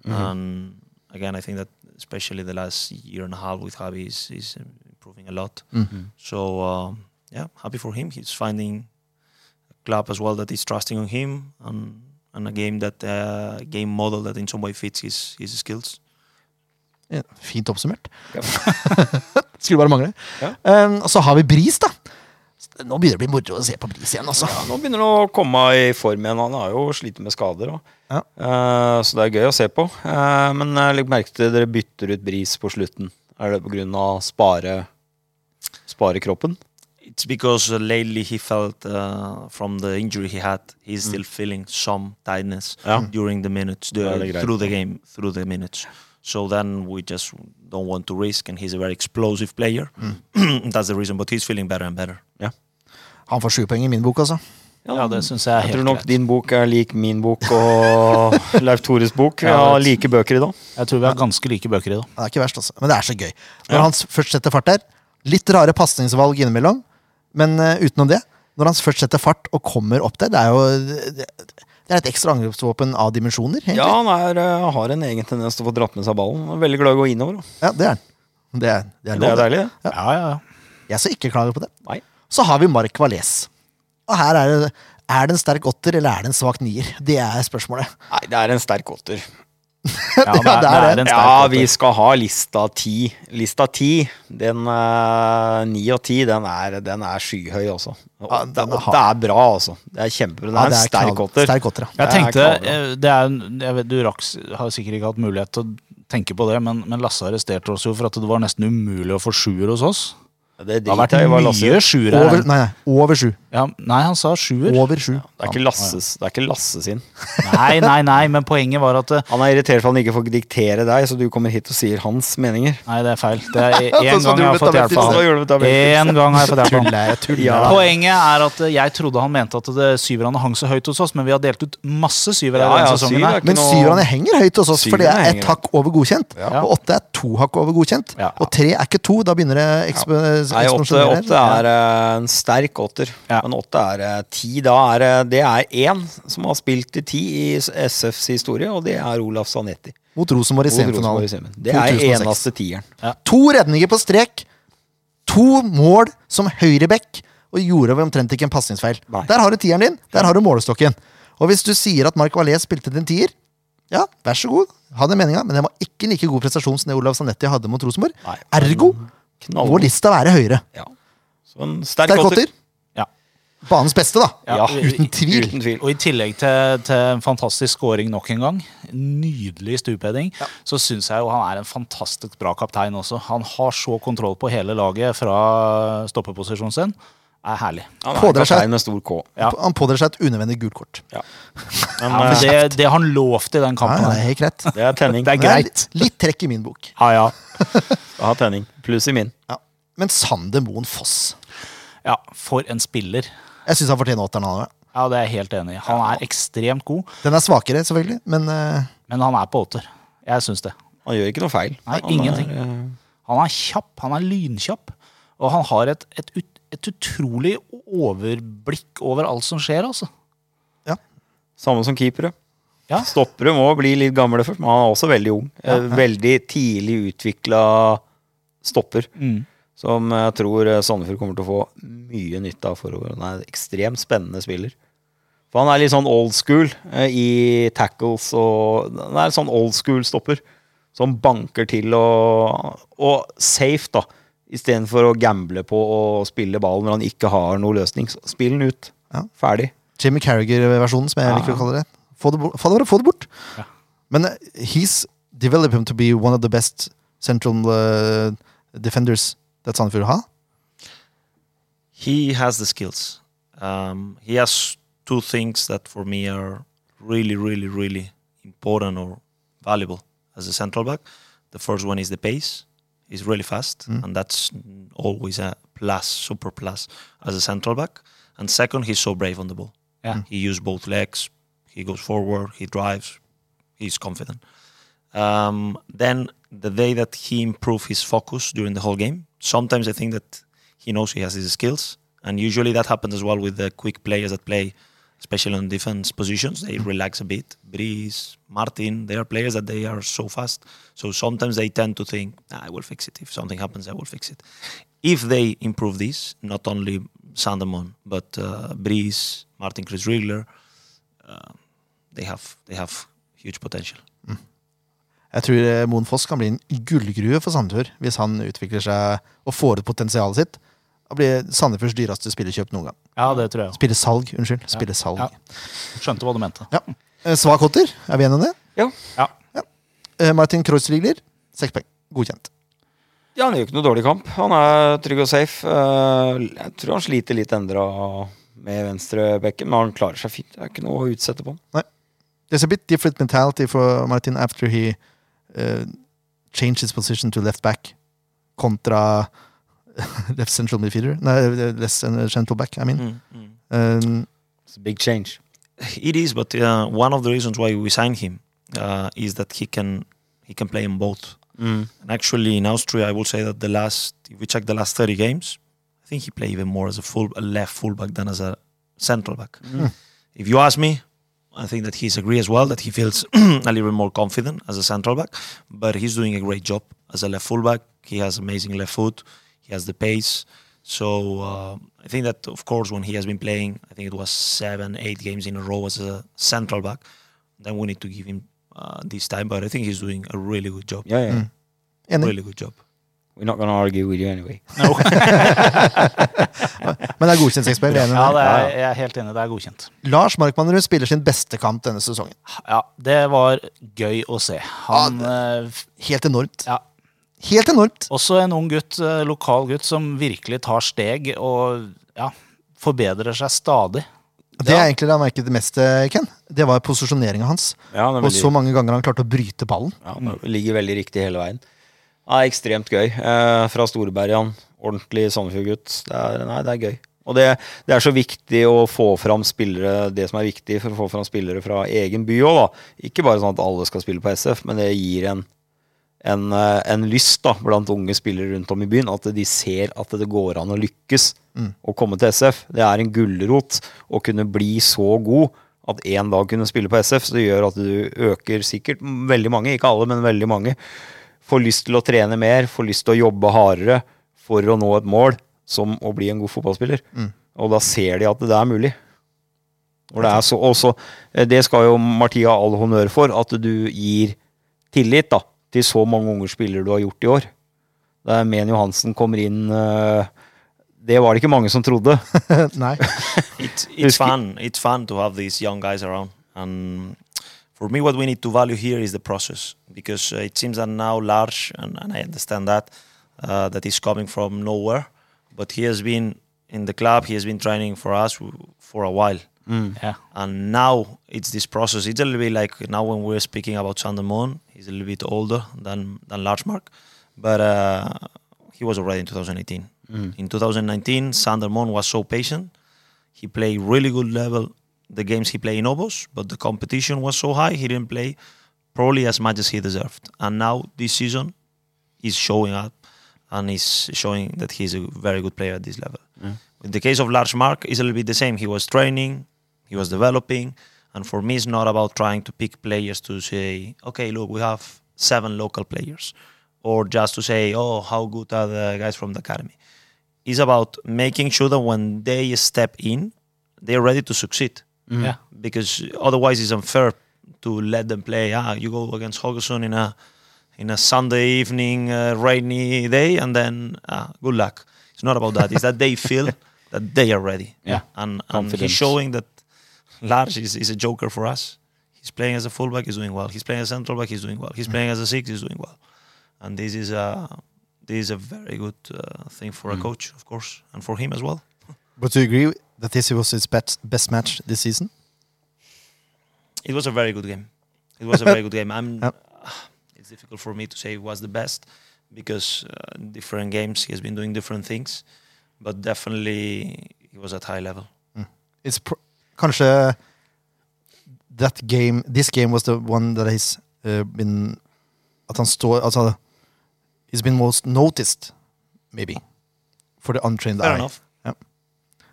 Mhm. And again, I think that especially the last year and a half with Javi is, is improving a lot. Mm. So um, yeah, happy for him. He's finding a club as well that is trusting on him and and a game that uh, game model that in some way fits his his skills. Ja, fint oppsummert. Ja. [LAUGHS] Skulle bare mangle. Ja. Um, og så har vi Bris, da. Nå begynner det å bli moro å se på Bris igjen, altså. Ja, nå begynner han å komme i form igjen. Han har jo slitt med skader. Ja. Uh, så det er gøy å se på. Uh, men jeg legger merke til dere bytter ut Bris på slutten. Er det pga. spare spare kroppen? It's because uh, lately he felt uh, from the injury he had, he's Mm. still feeling some tightness Ja. during the minutes, the, through the game, through the minutes. So then we just don't want to risk, and he's a very explosive player. Mm. [CLEARS THROAT] That's the reason. But he's feeling better and better. Han får sju poeng i min bok, altså. Ja, det syns jeg er Jeg tror nok greit. din bok er lik min bok og [LAUGHS] Leif Tores bok. Vi har like bøker i dag. Jeg tror vi har ganske like bøker i dag. Det er ikke verst, altså. Men det er så gøy. Når han først setter fart der, litt rare pasningsvalg innimellom, men uh, utenom det, når han først setter fart og kommer opp der, det er jo det, det er et ekstra angrepsvåpen av dimensjoner, egentlig. Ja, han er, eh, har en egen tendens til å få dratt med seg ballen. Han er veldig glad i å gå innover. da. Ja, det er han. Det er, det er Det er det. deilig, det. Ja, ja, ja. Jeg skal ikke klage på det. Nei. Så har vi Mark Valais. Og her er det Er det en sterk åtter, eller er det en svak nier? Det er spørsmålet. Nei, det er en sterk åtter. [LAUGHS] ja det, er, det er en Ja, vi skal ha lista ti. Lista ti, den eh, ni og ti, den er, den er skyhøy, altså. Ja, det er bra, altså. Det er kjempebra. Det er en sterk åtter. Sterk åtter, ja. Jeg tenkte, eh, det er, jeg vet, Du raks, har sikkert ikke hatt mulighet til å tenke på det, men, men Lasse arresterte oss jo for at det var nesten umulig å få sjuer hos oss. Det Det har vært mye sjuer her. Over, nei, nei, over sju. Ja, nei, han sa sjuer. Over sju. Det er ikke Lasses, det er ikke Lasse sin. Nei, nei, nei, men poenget var at eh, Han er irritert for han ikke får diktere deg, så du kommer hit og sier hans meninger. Nei, det er feil. Det er [LAUGHS] én gang jeg har fått hjelp av ham. Én gang har jeg fått hjelp av Ja. jeg. Poenget er at eh, jeg trodde han mente at det syverne hang så høyt hos oss, men vi har delt ut masse syvere Ja, denne sesongen. Syver Men noe- syverne henger høyt hos oss, for det er ett hakk over godkjent. Ja. Og åtte er to hakk over godkjent. Ja. Og tre er ikke to. Da begynner det Nei, åtte, åtte er eh, en sterk åtter. Ja. Men åtte er eh, ti. Da er det- det er én som har spilt i ti i SFs historie, og det er Olaf Sanetti. Mot Rosenborg i semifinalen. Det er eneste tieren. To redninger på strek. To mål som høyreback, og gjorde omtrent ikke en pasningsfeil. Der har du tieren din. Der har du målestokken. Og hvis du sier at Mark Valais spilte din tier, ja, vær så god. Ha den meninga, men det var ikke like god prestasjon som det Olav Sanetti hadde mot Rosenborg. Ergo knallgod. må lista være høyere. Ja. Så en sterk, Sterk åtter. Ja. Banens beste, da. Ja, uten tvil. Uten tvil. Og i tillegg til, til en fantastisk scoring nok en gang, nydelig stupheading, så syns jeg jo han er en fantastisk bra kaptein også. Han har så kontroll på hele laget fra stoppeposisjonen sin. Er herlig. Han er Pådrar seg- med stor K. Ja. Han pådrar seg et unødvendig gult kort. Ja. [LAUGHS] Ja, men det, det har han lovt i den kampen. ja, det er helt greit. Det er tenning. Det er Det er litt, litt trekk i min bok. Ja, ja. [LAUGHS] Ha tenning. Pluss i min. Ja. Men Sander Moen Foss ja, for en spiller. Jeg syns han fortjener åtteren. han. Ja, det er jeg helt enig i. Han er ekstremt god, Den er svakere, selvfølgelig, men uh... men han er på åtter. Jeg syns det. Han gjør ikke noe feil. Nei, Han ingenting. Er, uh... Han er kjapp, han er lynkjapp, og han har et, et, ut, et utrolig overblikk over alt som skjer, altså. Ja. samme som keepere. Ja. Stoppere må bli litt gamle først, men han er også veldig ung. Eh, Veldig tidlig utvikla stopper. Mm. Som jeg tror eh, Sandefjord kommer til å få mye nytte av forover. Han er en ekstremt spennende spiller. For han er litt sånn old school eh, i tackles og Han er en sånn old school stopper. Som banker til og, og safe, da. Istedenfor å gamble på å spille ballen når han ikke har noen løsning. Så Spill den ut. Ja. Ferdig. Jimmy Carriger-versjonen, som jeg Ja. liker å kalle det. Få det, bort, få det, få det bort. Ja. Men uh, he's developed him to be one of the best central uh, defenders that Sandefjord har. He has the skills. Um, he has two things that for me are really, really, really important or valuable as a central back. The first one is the pace. He's really fast, and that's always a plus, super plus as a central back. and second, he's so brave on the ball. Yeah. He uses both legs. He goes forward. He drives. He's confident. Um, then the day that he improved his focus during the whole game, sometimes I think that he knows he has his skills, and usually that happens as well with the quick players that play, especially on defense positions. They relax a bit. Breeze, Martin, they are players that they are so fast. So sometimes they tend to think, "Ah, I will fix it. If something happens, I will fix it. If they improve this, not only Sandermon, but uh, Breeze, Martin Chris Rigler, uh, they have they have huge potential. Jeg tror eh, Moen Foss kan bli en gullgrue for Sandefjord hvis han utvikler seg og får ut potensialet sitt. Da blir Sandefjords dyreste spillerkjøp noen gang. Ja, det tror jeg. Spillesalg, unnskyld. Spillesalg. Ja. Skjønte hva du mente. Ja. Eh, Svak hotter, er vi enige om det? Ja. Ja. Eh, Martin Kreuzrigler, seks poeng. Godkjent. Ja, han gjør ikke noe dårlig kamp. Han er trygg og safe. Eh, Jeg tror han sliter litt endra med venstrebekken, men han klarer seg fint. Det er ikke noe å utsette på han. There's a bit different mentality for Martin after he uh, changed his position to left back kontra [LAUGHS] left central midfielder. Nei, eh, eh, left eh, central back, I mean. Mm, mm. Um, It's a big change. It is, but uh, one of the reasons why we signed him uh, is that he can he can play in both. Mm. And actually, in Austria, I will say that the last, if we check the last 30 games, I think he played even more as a full, a left fullback than as a central back. Hmm. If you ask me, I think that he's agree as well that he feels [CLEARS THROAT] a little bit more confident as a central back, but he's doing a great job as a left fullback. He has amazing left foot. He has the pace. So uh, I think that, of course, when he has been playing, I think it was seven, eight games in a row as a central back, then we need to give him uh, this time. But I think he's doing a really good job. Yeah, yeah. Mm. And Really good job. We're not gonna argue with you anyway. [LAUGHS] [LAUGHS] Men det er godkjent er enige Ja, det er, jeg er helt enig. Det er godkjent. Lars Markmannerud spiller sin beste kamp denne sesongen. Ja, det var gøy å se. Han ja, Helt enormt. Ja. Helt enormt. Også en ung gutt, eh, lokal gutt, som virkelig tar steg og ja, forbedrer seg stadig. Det jeg egentlig det han merket mest, eh, Ken, det var posisjoneringa hans. Ja, er Og så mange ganger han klarte å bryte ballen. ja, han ligger veldig riktig hele veien. Ja, ekstremt gøy. Eh, fra Storebergan. Ordentlig Sandefjord-gutt. Det, er- det er gøy. Og det, det er så viktig å få fram spillere det som er viktig for å få fram spillere fra egen by òg, da. Ikke bare sånn at alle skal spille på SF, men det gir en, en, eh, en lyst da, blant unge spillere rundt om i byen. At de ser at det går an å lykkes å komme til SF. Det er en gulrot å kunne bli så god at en dag kunne spille på SF. Så det gjør at du øker sikkert veldig mange, ikke alle, men veldig mange. Får lyst til å trene mer, får lyst til å jobbe hardere for å nå et mål som å bli en god fotballspiller. Og da ser de at det er mulig. Og det, er så, også, eh, det skal jo Martia all honnør for, at du gir tillit da, til så mange unge spillere du har gjort i år. Da Men Johansen kommer inn eh, Det var det ikke mange som trodde. [LAUGHS] Nei. [LAUGHS] It's it's fun. It's fun to have these young guys around. And for me, what we need to value here is the process because uh, it seems that now Lars, and, and I understand that, uh, that he's coming from nowhere, but he has been in the club. He has been training for us for a while. Ja. And now it's this process. It's a little bit like now when we're speaking about Sander Moon, he's a little bit older than than Largemark, but uh, he was already in 2018. In 2019, Sander Moon was so patient. He played really good level the games he played in Obos, but the competition was so high he didn't play probably as much as he deserved. And now this season, he's showing up and he's showing that he's a very good player at this level. In the case of Lars Mark, it's a little bit the same. He was training, he was developing, and for me, it's not about trying to pick players to say, okay, look, we have seven local players, or just to say, oh, how good are the guys from the academy. It's about making sure that when they step in, they're ready to succeed. Ja. Because otherwise, it's unfair to let them play. Ah, you go against Haugesund in a in a Sunday evening, uh, rainy day, and then ah, good luck. It's not about that. It's that they [LAUGHS] feel that they are ready. Yeah. And, and Confidence. he's showing that Lars is, is a joker for us. He's playing as a fullback, he's doing well. He's playing as a central back, he's doing well. He's playing as a six, he's doing well. And this is a this is a very good uh, thing for a coach, of course, and for him as well. [LAUGHS] But do you agree that this was his best, best match this season? It was a very good game. It was a very good game. [LAUGHS] I'm. Yep. [SIGHS] it's difficult for me to say it was the best because uh, different games he has been doing different things, but definitely he was at high level. it's pr kanskje that game This game was the one that he's uh, been At han står Altså He's been most noticed, maybe. For the untrained Fair eye.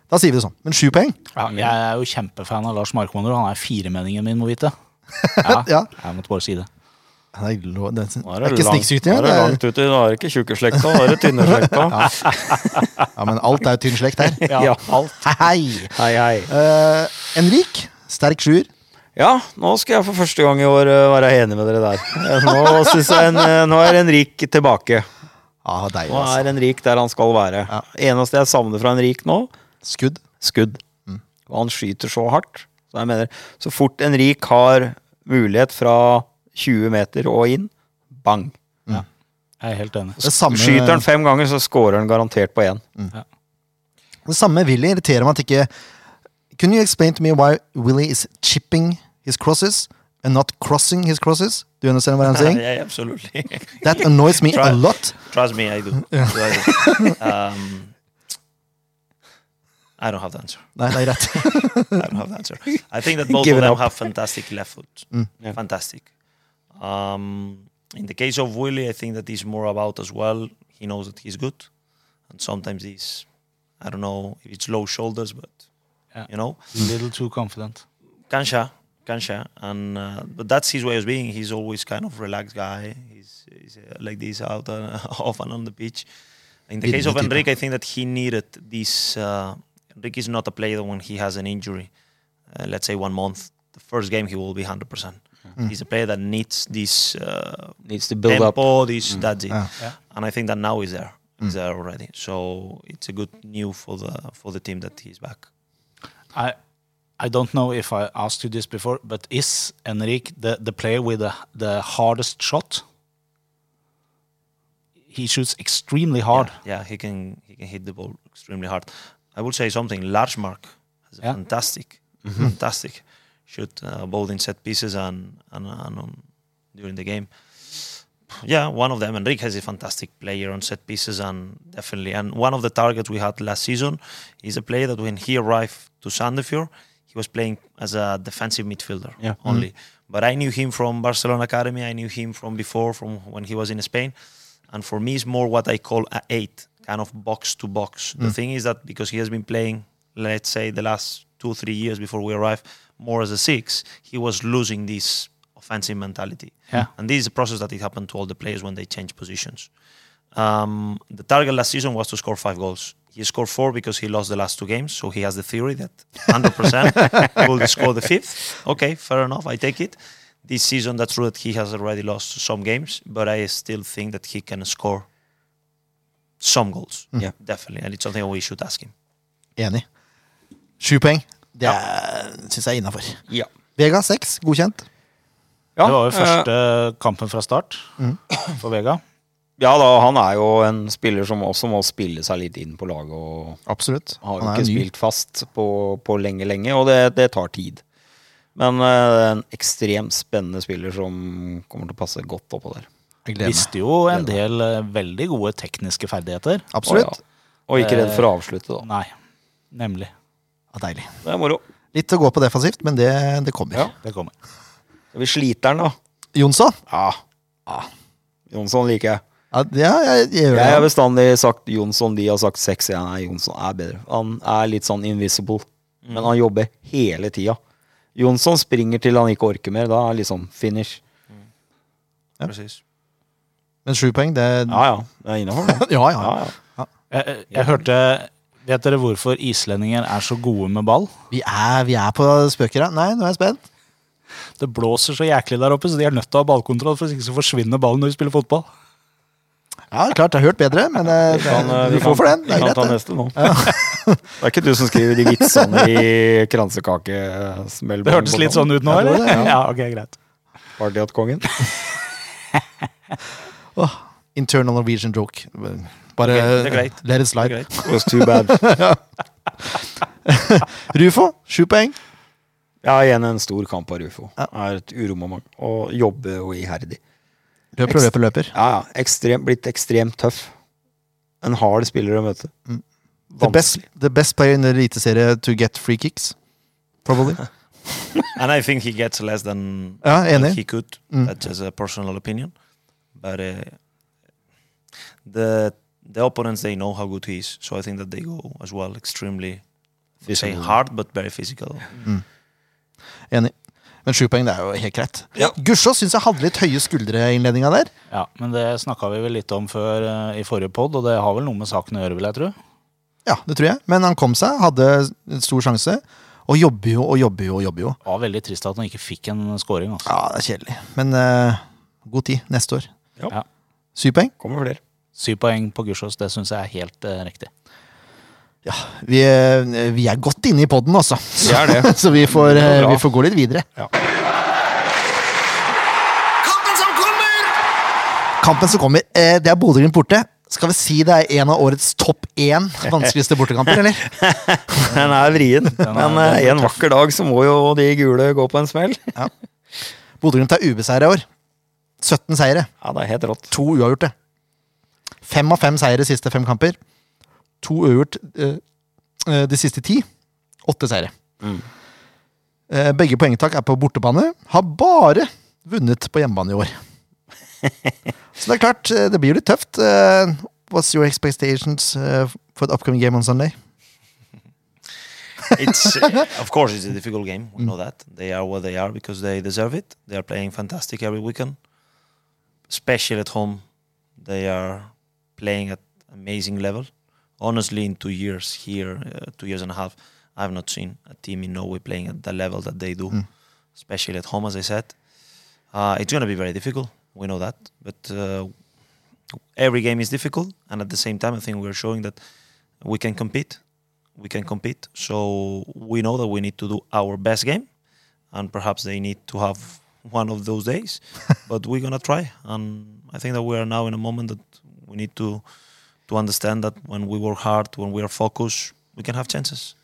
Da sier vi det sånn. Men sju poeng? Ja, jeg er jo kjempefan av Lars Markmanner, han er firemeningen min, må vite. [LAUGHS] Ja, Ja. Jeg måtte bare si det. Det er, lo- det er, er, det ikke snikskryting. nå er det langt uti. Nå er det ikke tjukkeslekta, nå er det tynneslekta. [LAUGHS] ja, men alt er jo tynn slekt her. [LAUGHS] Ja, alt. Hei! Hei, hei. Uh, Enrik, sterk sjuer. Ja, nå skal jeg for første gang i år eh, være enig med dere der. Eh, Nå, jeg en, eh, nå er Henrik tilbake. Ah, deilig, Nå altså. er Henrik der han skal være. Ja. Eneste jeg savner fra Henrik nå, Skudd. skudd. Mm. Og han skyter så hardt. Så jeg mener, så fort Henrik har mulighet fra 20 meter og inn, bang. Jeg er helt enig. Det samme, Skyter han fem ganger, så scorer han garantert på én. det samme vil irriterer meg at ikke Can you explain to me why Willy is chipping his crosses and not crossing his crosses? Do you understand what I'm [LAUGHS] saying? yeah, absolutely. [LAUGHS] That annoys me a lot. Trust me, I do. [LAUGHS] I do. Um, I don't have the answer. Nei, det er greit. I don't have the answer. I think that both Give of them up. have fantastic left foot. Yeah. Fantastic. Um, in the case of Willie, I think that he's more about as well. He knows that he's good, and sometimes he's, I don't know if it's low shoulders, but Yeah. you know, A little too confident. Kansha, Kansha, and uh, but that's his way of being. He's always kind of relaxed guy. He's, he's uh, like this out uh, [LAUGHS] off and on the pitch. In the case of Enrique, I think that he needed this. Uh, Enrique is not a player when he has an injury. Uh, let's say one month, the first game he will be hundred percent. He's a player that needs this uh, Needs to build up. tempo. This that's it, Ah. Yeah. and I think that now he's there. He's there already. So it's a good news for the for the team that he's back. I I don't know if I asked you this before, but is Enrique the, the player with the, the hardest shot? He shoots extremely hard. Yeah, yeah, he can he can hit the ball extremely hard. I would say something. Large mark has a Yeah. fantastic, fantastic shoot uh, both in set pieces and and, and on, during the game. Yeah, one of them. Enrique is a fantastic player on set pieces and definitely. And one of the targets we had last season is a player that when he arrived to Sandefjord, he was playing as a defensive midfielder Yeah. Mm-hmm. only. But I knew him from Barcelona Academy. I knew him from before, from when he was in Spain. And for me, it's more what I call a eight, kind of box to box. The mm. thing is that because he has been playing, let's say, the last two three years before we arrived, more as a six, he was losing this offensive mentality. Yeah. And this is a process that it happened to all the players when they change positions. Um, the target last season was to score five goals. He scored four because he lost the last two games. So he has the theory that 100% [LAUGHS] will score the fifth. Okay, fair enough. I take it. This season, that's true that he has already lost some games, but I still think that he can score some goals. Yeah. definitely. And it's something we should ask him. Enig. Sju poeng. Det syns jeg er innafor. Ja. Vega seks, godkjent. Ja, det var jo eh, første kampen fra start for Vega. ja da, han er jo en spiller som også må spille seg litt inn på laget. og Absolutt. Har jo ikke ny. spilt fast på, på lenge, lenge, og det, det tar tid. Men eh, en ekstremt spennende spiller som kommer til å passe godt oppå der. Visste jo en del eh, veldig gode tekniske ferdigheter. Absolutt. Og, ja. og ikke redd for å avslutte, da. Nei, nemlig. Ja, deilig. Det er moro. Litt å gå på defensivt, men det, det kommer. Ja. Det kommer. Vi sliter den, da. Jonsson? Ja. Jonsson liker jeg. Ja, det- ja jeg, jeg Jeg har bestandig sagt Jonsson. De har sagt seks. Ja, nei, Jonsson er bedre. Han er litt sånn invisible, men han jobber hele tida. Jonsson springer til han ikke orker mer. Da er det liksom finish. Ja. Precis. Men sju poeng, det Ja ja, det er innafor, det. [LAUGHS] Ja, ja. Ja, ja. Jeg, jeg, jeg hørte Vet dere hvorfor islendinger er så gode med ball? Vi er, vi er på spøker, ja. Nei, nå er jeg spent. Det blåser så jæklig der oppe, så de er nødt til å ha ballkontroll, for hvis ikke så forsvinner ballen når vi spiller fotball. Ja, klart jeg har hørt bedre, men eh, Vi kan, eh, vi får kan- for den. Det er ta greit, det. neste nå. [LAUGHS] det er ikke du som skriver de vitsene i kransekakesmell. Det hørtes litt sånn ut nå, eller? Ja, [LAUGHS] Ja, ok, greit. Bardiot-kongen. oh, [LAUGHS] internal Norwegian joke. Bare Ok, det greit. let it slide. It Was too bad. Rufo, sju poeng. Ja, igjen en stor kamp av Rufo. Ja. Er et uromoment. Og jobber jo iherdig. Løper og løper, løper. Ja, ja. Ekstrem, blitt ekstremt tøff. En hard spiller å møte. The best, the best player in the eliteserie to get free kicks. Probably. [LAUGHS] and I think he gets less than, Ja, than enig. he could. Mm. That's just a personal opinion. But uh, the the opponents they know how good he is, so I think that they go as well extremely say hard but very physical. Enig. Men sju poeng, det er jo helt greit. Ja. Gussiås syns jeg hadde litt høye skuldre i innledninga der. Ja, men det snakka vi vel litt om før eh, i forrige pod, og det har vel noe med saken å gjøre, vil jeg tro. Ja, det tror jeg. Men han kom seg, hadde en stor sjanse. Og jobber jo og jobber jo og jobber jo. Det var veldig trist at han ikke fikk en scoring. Altså. Ja, det er kjedelig. Men uh, god tid neste år. Ja. Syv poeng. Kommer flere. Syv poeng på Gussiås, det syns jeg er helt uh, riktig. Ja, vi, eh, vi er godt inne i poden, altså. Vi er det. [LAUGHS] Så vi får, Det eh, vi får gå litt videre. Kampen som kommer! Kampen som kommer, eh, det er Bodø-Glimt borte. Skal vi si det er en av årets topp én vanskeligste bortekamper, eller? [LAUGHS] Den er vrien. Men en vakker dag så må jo de gule gå på en smell. Bodø-Glimt er ubeseira i år. 17 seire. Ja, det er helt rått. To uavgjorte. Fem av fem seire siste fem kamper. To uavgjort eh, eh, de siste ti. Åtte seire. Mm. Eh, begge poengtak er på bortebane. Har bare vunnet på hjemmebane i år. [LAUGHS] Så det er klart, det blir jo litt tøft. What's your expectations for the upcoming game on Sunday? [LAUGHS] it's [LAUGHS] of course it's a difficult game. We know that they are what they are because they deserve it. They are playing fantastic every weekend, especially at home. They are playing at amazing level. Honestly, in two years here, uh, two years and a half, I have not seen a team in Norway playing at the level that they do, especially at home. As I said, uh, it's going to be very difficult. We know that, but uh, every game is difficult, and at the same time, I think we are showing that we can compete we can compete. So we know that we need to do our best game, and perhaps they need to have one of those days. [LAUGHS] but we're gonna try, and I think that we are now in a moment that we need to to understand that when we work hard, when we are focused, we can have chances.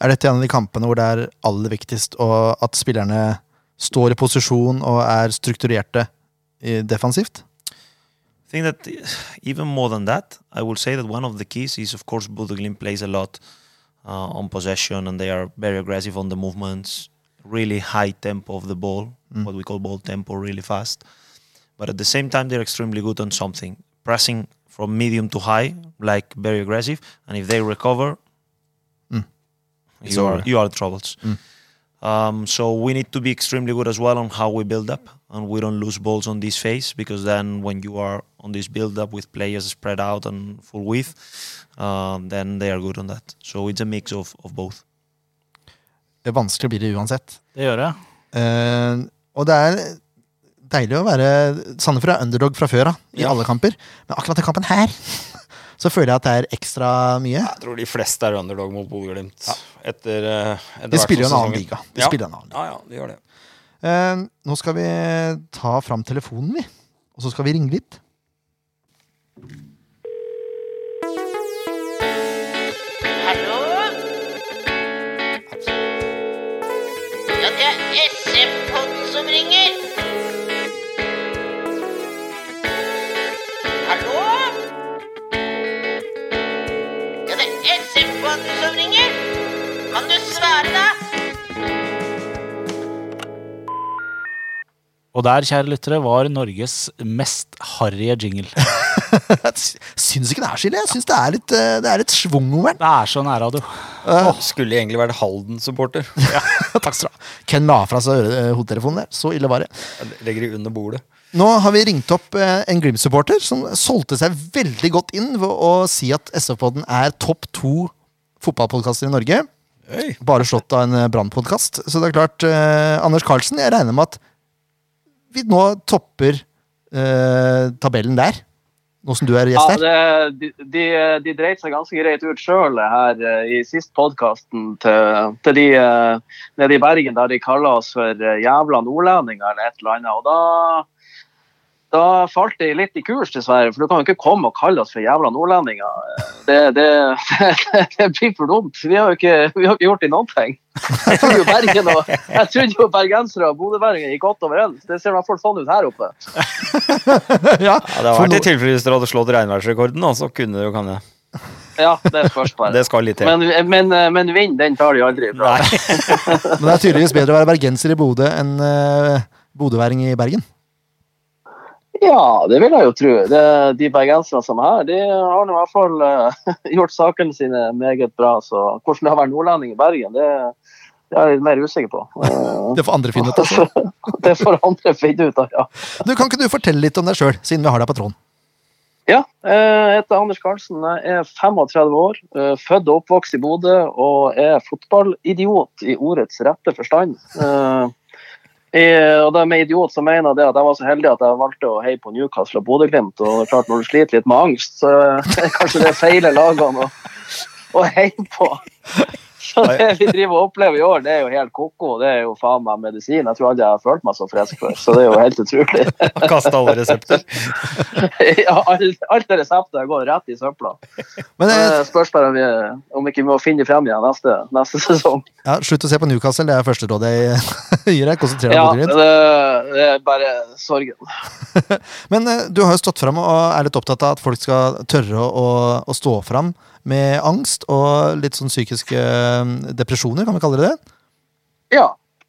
Er dette en av de kampene hvor det er aller viktigst og at spillerne står i posisjon og er strukturerte defensivt? I think that even more than that, I will say that one of the keys is, of course, Budoglin plays a lot uh, on possession and they are very aggressive on the movements, really high tempo of the ball, what we call ball tempo, really fast. But at the same time, they're extremely good on something, pressing from medium to high, like very aggressive. And if they recover, It's you, are, over. you are in troubles. Um, so we need to be extremely good as well on how we build up, and we don't lose balls on this phase because then when you are on this build up with players spread out and full width, um, then they are good on that. So it's a mix of, of both. Det er vanskelig blir det uansett. Det gjør det. Eh, og det er deilig å være Sandefjord er underdog fra før av i Ja. alle kamper. Men akkurat den kampen her [LAUGHS] så føler jeg at det er ekstra mye. Jeg tror de fleste er underdog mot Bodø-Glimt. Etter, eh, etter De spiller jo en annen liga. De ja. spiller en annen liga. Ja, ja, de gjør det. Eh, nå skal vi ta fram telefonen, vi. Og så skal vi ringe litt. Og der, kjære lyttere, var Norges mest harrige jingle. [LAUGHS] Syns ikke det er så ille. Jeg syns det er litt, eh, det er litt schwung over den. Det er så nærradio. Skulle egentlig vært Halden-supporter. [LAUGHS] Takk skal du ha. Ken la fra seg eh, hodetelefonen der. Så ille var det. Jeg Legger det under bordet. Nå har vi ringt opp eh, en Glimt-supporter som solgte seg veldig godt inn ved å si at SF-podden er topp to fotballpodkaster i Norge. Oi. Bare slått av en eh, Brann-podkast. Så det er klart, eh, Anders Carlsen, jeg regner med at vi nå topper eh, tabellen der. Nå som du er gjest her. det, de, de, de dreit seg ganske greit ut sjøl her eh, i sist podkasten til, til de eh, nede i Bergen, der de kaller oss for eh, jævla nordlendinger eller et eller annet. Og da, da falt jeg litt i kurs, dessverre. For du kan jo ikke komme og kalle oss for jævla nordlendinger. Det, det, [LAUGHS] det, det blir for dumt. Vi har jo ikke, vi har ikke gjort det noen ting. Jeg trodde jo Bergen og, jeg trodde jo bergensere og bodøværinger gikk godt overens. Det ser i hvert fall sånn ut her oppe. [LAUGHS] ja, Ja, det har vært i tilfelle hvis dere hadde slått regnværsrekorden, da, så kunne dere jo kan jeg. Ja, det spørs bare. [LAUGHS] Det skal litt til. Men, men, men vind, den tar de aldri fra. Men det er tydeligvis bedre å være bergenser i Bodø enn uh, bodøværing i Bergen. Ja, det vil jeg jo tro. Det, de bergenserne som er her, de har i hvert fall uh, [LAUGHS] gjort sakene sine meget bra. Så hvordan det har vært nordlending i Bergen, det, det er jeg litt mer usikker på. Uh, [LAUGHS] Det får andre finne ut. av. [LAUGHS] det får andre finne ut av, ja. Du, kan ikke du fortelle litt om deg sjøl, siden vi har deg på tråden? Ja, eh, jeg heter Anders Karlsen. Jeg er 35 år, født og oppvokst i Bodø og er fotballidiot i ordets rette forstand. Eh, Og det med idiot så mener jeg at jeg var så heldig at jeg valgte å heie på Newcastle og Bodø-Glimt. Og klart når du sliter litt med angst, så [LAUGHS] er kanskje det feiler lagene å, å heie på. Så det vi driver og opplever i år, det er jo helt ko-ko. Det er jo faen meg medisin. Jeg tror aldri jeg har følt meg så frisk før. Så det er jo helt utrolig. [LAUGHS] Kasta alle resepter. [LAUGHS] Ja, alt, alt resepter går rett i søpla. Men eh, Det spørs bare om, vi, om ikke vi må finne frem igjen neste, neste sesong. ja, Slutt å se på Newcastle, det er første råd jeg [LAUGHS] gir deg. Konsentrer deg Ja, om det, Bodø-Glimt. det er bare sorgen. Men eh, du har jo stått fram og er litt opptatt av at folk skal tørre å, å stå fram med angst og litt sånn psykiske eh, depresjoner, kan vi kalle det det? Ja.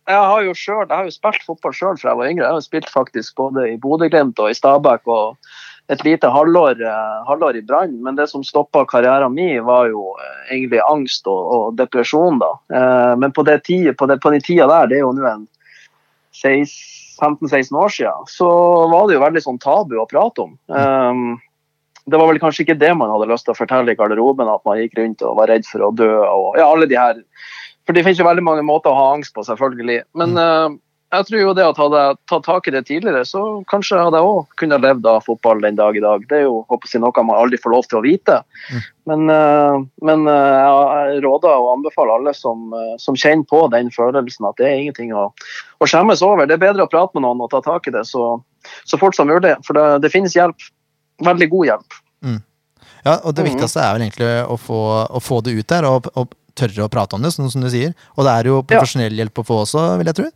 Jeg har jo selv, jeg har jo spilt fotball sjøl fra jeg var yngre. Jeg har jo spilt faktisk både i Bodø-Glimt og i Stabæk og et lite halvår, eh, halvår i Brann. Men det som stoppa karrieren min, var jo eh, egentlig angst og, og depresjon. da. Eh, Men på, det tida, på, det, på den tida der, det er jo nå en 15-16 år siden, så var det jo veldig sånn tabu å prate om. Um, det var vel kanskje ikke det man hadde lyst til å fortelle i garderoben, at man gikk rundt og var redd for å dø. og ja, alle de her For det finnes jo veldig mange måter å ha angst på, selvfølgelig. Men uh, jeg tror jo det at hadde jeg tatt tak i det tidligere, så kanskje hadde jeg òg kunnet levd av fotball den dag i dag. Det er jo håper jeg, noe man aldri får lov til å vite. Men, uh, men uh, jeg råder og anbefaler alle som, som kjenner på den følelsen at det er ingenting å, å skjemmes over. Det er bedre å prate med noen og ta tak i det så, så fort som mulig. For det, det finnes hjelp. Veldig god hjelp. Ja, og det Mhm. viktigste er vel egentlig å få, å få det ut der, og, og tørre å prate om det, sånn som du sier. Og det er jo profesjonell hjelp å få også, vil jeg tro.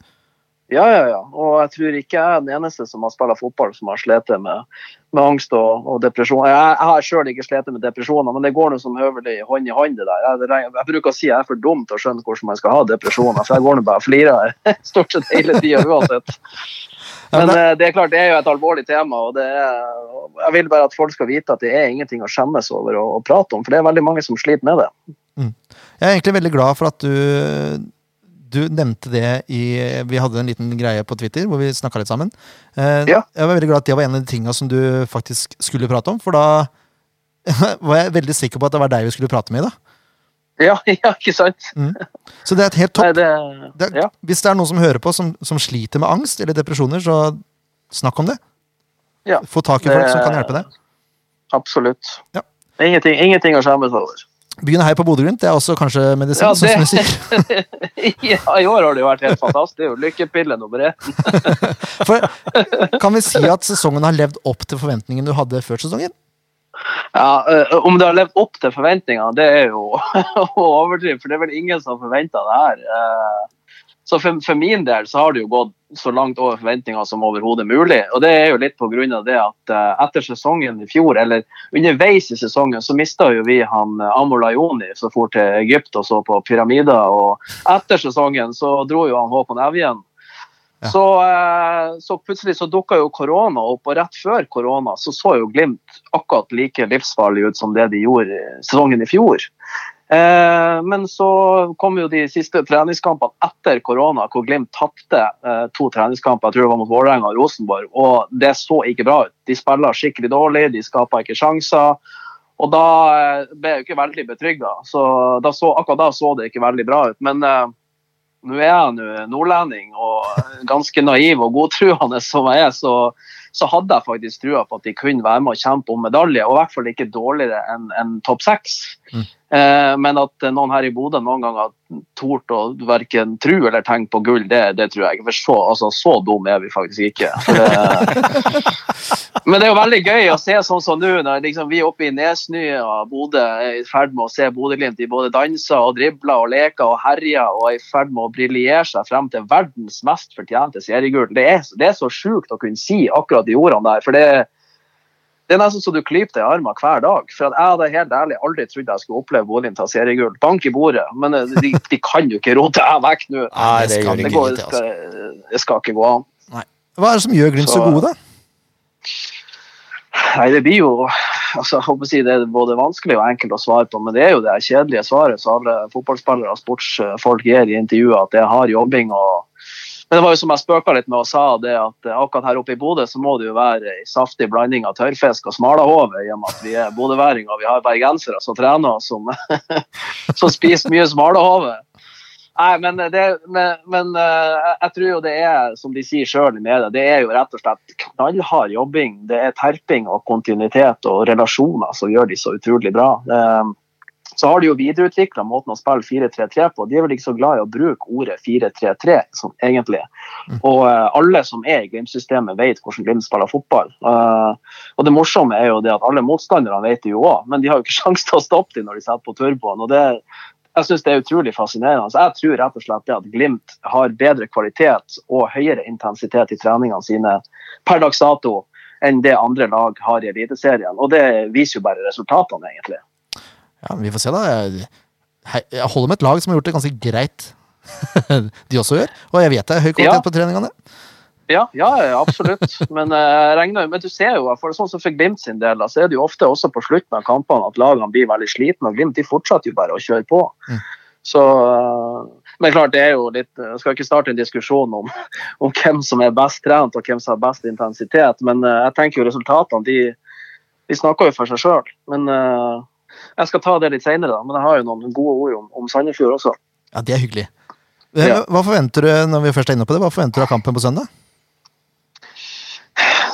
Ja, ja, ja. Og jeg tror ikke jeg er den eneste som har spilt fotball som har slitt med, med angst og, og depresjon. Jeg, jeg har sjøl ikke slitt med depresjoner, men det går nå som høvelig hånd i hånd. det der. Jeg, jeg, jeg bruker å si jeg er for dum til å skjønne hvordan man skal ha depresjoner, for jeg går nå bare og flirer [LAUGHS] stort sett hele tida uansett. Men eh, det er klart, det er jo et alvorlig tema, og det er, jeg vil bare at folk skal vite at det er ingenting å skjemmes over å, å prate om, for det er veldig mange som sliter med det. Jeg er egentlig veldig glad for at du, du nevnte det i Vi hadde en liten greie på Twitter hvor vi snakka litt sammen. Eh, Ja. Jeg var veldig glad at det var en av de tinga som du faktisk skulle prate om, for da [LAUGHS] var jeg veldig sikker på at det var deg vi skulle prate med i dag. Ja, [LAUGHS] ja ikke sant? Så det er et helt topp. Nei, det, Det er, ja. Hvis det er noen som hører på som, som sliter med angst eller depresjoner, så snakk om det. Ja, Få tak i folk som kan hjelpe deg. Absolutt. Ja. Ingenting, ingenting å skjemmes over. Begynn her på Bodø-Glimt. Det er også kanskje medisin. Ja, det- musikk. [LAUGHS] ja, I år har det jo vært helt fantastisk. Det er jo lykkepille nummer én. [LAUGHS] For, kan vi si at sesongen har levd opp til forventningene du hadde før sesongen? Ja, eh, om det har levd opp til forventningene, det er jo [LAUGHS] å overdrive, for det er vel ingen som har forventa det her. Eh, Så for, for min del så har det jo gått så langt over forventningene som overhodet mulig. Og det er jo litt av det at eh, etter sesongen i fjor, eller underveis i sesongen, så mista jo vi han Amor Lajoni som for til Egypt og så på pyramider. Og etter sesongen så dro jo han Håkon Evjen. Ja. Så, eh, så plutselig så dukka jo korona opp, og rett før korona så så jo Glimt akkurat like livsfarlig ut som det de gjorde sesongen i fjor. Eh, men så kom jo de siste treningskampene etter korona, hvor Glimt tapte eh, to treningskamper. Jeg tror det var mot Vålerenga og Rosenborg, og det så ikke bra ut. De spiller skikkelig dårlig, de skaper ikke sjanser. Og da ble jeg jo ikke veldig betrygga. Så da så, akkurat da så det ikke veldig bra ut. Men eh, nå er jeg nå nordlending og ganske naiv og godtruende som jeg er, så, så hadde jeg faktisk trua på at de kunne være med og kjempe om medalje, og i hvert fall ikke dårligere enn en topp seks. Eh, men at noen her i Bodø noen gang har tort å verken tro eller tenke på gull, det, det tror jeg ikke. For så, altså, så dum er vi faktisk ikke. Det, [LAUGHS] men det er jo veldig gøy å se sånn som nå, når liksom vi oppe i Nesny og Bodø er i ferd med å se Bodø-Glimt. De både danser og dribler og leker og herjer og er i ferd med å briljere seg frem til verdens mest fortjente seriegull. Det, det er så sjukt å kunne si akkurat de ordene der. for det det er nesten så du klyper deg i armen hver dag. For at jeg hadde helt ærlig aldri trodd jeg skulle oppleve Bodø ta seriegull. Bank i bordet. Men eh, de, de kan jo ikke rote jeg vekk nå. Nei, det skal Det, ikke. går, det, altså. skal, det skal ikke gå an. Hva er det som gjør Glimt så Så- gode, da? Nei, det blir jo altså, jeg håper å si Det er både vanskelig og enkelt å svare på, men det er jo det kjedelige svaret som alle fotballspillere og sportsfolk gir i intervjuer, at det er hard jobbing. og men det var jo som jeg spøka litt med og sa, det at akkurat her oppe i Bodø så må det jo være en saftig blanding av tørrfisk og smalahove, i og med at vi er bodøværinger og vi har bergensere som trener og som, [LAUGHS] som spiser mye smalahove. Nei, men, det, men, men eh, jeg- tror jo det er, som de sier sjøl i media, det er jo rett og slett knallhard jobbing. Det er terping og kontinuitet og relasjoner som gjør de så utrolig bra. Eh, Så har de jo videreutvikla måten å spille 4-3-3 på. De er vel ikke så glad i å bruke ordet 4-3-3, sånn egentlig. Og uh, alle som er i Glimt-systemet, vet hvordan Glimt spiller fotball. Uh, og det morsomme er jo det at alle motstanderne vet det jo òg, men de har jo ikke [LAUGHS] sjanse til å stoppe dem når de setter på turboen. og det jeg synes det er utrolig fascinerende. Så jeg tror rett og slett at Glimt har bedre kvalitet og høyere intensitet i treningene sine per dags dato enn det andre lag har i Eliteserien. Og det viser jo bare resultatene, egentlig. Ja, Vi får se, da. Jeg, jeg holder med et lag som har gjort det ganske greit. [LAUGHS] De også gjør. Og jeg vet det er høy kvalitet Ja. på treningene. Ja, ja, ja, absolutt. Men, eh, regner, men du ser jo, for sånn som for Glimt sin del, da, så er det jo ofte også på slutten av kampene at lagene blir veldig slitne. Og Glimt de fortsetter jo bare å kjøre på. Mm. Så, eh, men klart, det er jo litt Jeg skal ikke starte en diskusjon om, om hvem som er best trent og hvem som har best intensitet, men eh, jeg tenker jo resultatene de, de snakker jo for seg sjøl. Men eh, jeg skal ta det litt seinere, men jeg har jo noen gode ord om, om Sandefjord også. Ja, det er hyggelig. Eh, Hva forventer du når vi først er inne på det, hva forventer du av kampen på søndag?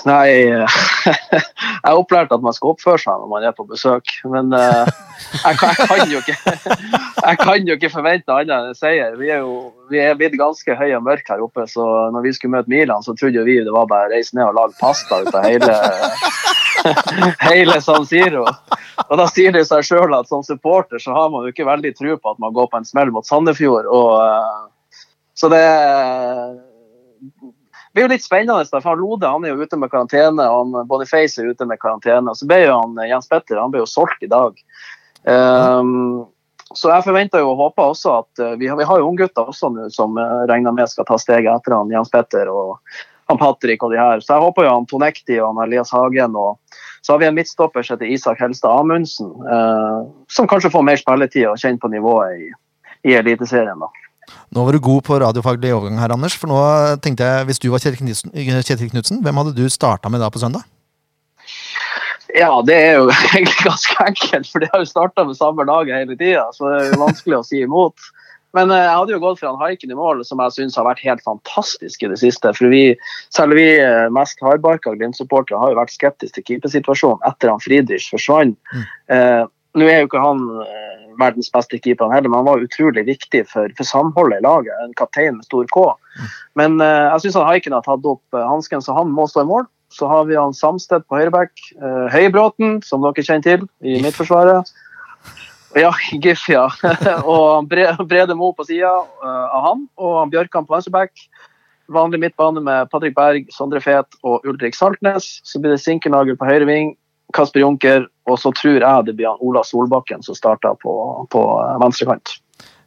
Nei, [LAUGHS] jeg er opplært at man skal oppføre seg når man er på besøk. Men eh, jeg, kan, jeg, kan jo ikke, [LAUGHS] jeg kan jo ikke forvente annet enn en seier. Vi er jo vi er blitt ganske høye og mørke her oppe, så når vi skulle møte Milan, så trodde vi det var bare å reise ned og lage pasta ut av hele, [LAUGHS] hele San Siro. Og da sier det seg sjøl at som supporter så har man jo ikke veldig tro på at man går på en smell mot Sandefjord. Og, eh, så det det blir jo litt spennende. da, for han Lode han er jo ute med karantene, og han Boniface er ute med karantene. og Så ble jo han Jens Petter han ble jo solgt i dag. Um, så jeg forventer jo og håper også at uh, vi, har, vi har jo unggutter også nå som uh, regner med skal ta steget etter han Jens Petter og han Patrick og de her. Så jeg håper jo han Tonekti og han Elias Hagen og så har vi en midtstopper som heter Isak Helstad Amundsen, eh, som kanskje får mer spilletid og kjenner på nivået i, i Eliteserien. da. Nå var du god på radiofaglig overgang her, Anders. For nå tenkte jeg, hvis du var Kjetil Knutsen, hvem hadde du starta med da på søndag? Ja, det er jo [LAUGHS] egentlig ganske enkelt, for de har jo starta med samme dag hele tida. Så det er jo vanskelig å si imot. Men eh, jeg hadde jo gått for han Haiken i mål, som jeg syns har vært helt fantastisk i det siste. For vi, selv vi eh, mest hardbarka Glimt-supportere har jo vært skeptiske til keepersituasjonen etter han Friedrich forsvant. Eh, Nå er jo ikke han eh, verdens beste keeper, han heller, men han var utrolig viktig for, for samholdet i laget. En kaptein med stor K. Men uh, jeg syns Haiken har tatt opp uh, hansken, så han må stå i mål. Så har vi han Samsted på høyreback. Uh, Høybråten, som dere kjenner til, i Midtforsvaret. Ja, GIF, ja. [LAUGHS] og Bre Brede Mo på sida av han, og Bjørkan på venstreback. Vanlig midtbane med Patrick Berg, Sondre Fet og Ulrik Saltnes. Så blir det Sinkernagel på høyre ving, Kasper Junker, og så tror jeg det blir Ola Solbakken som starter på, på eh, venstrekant.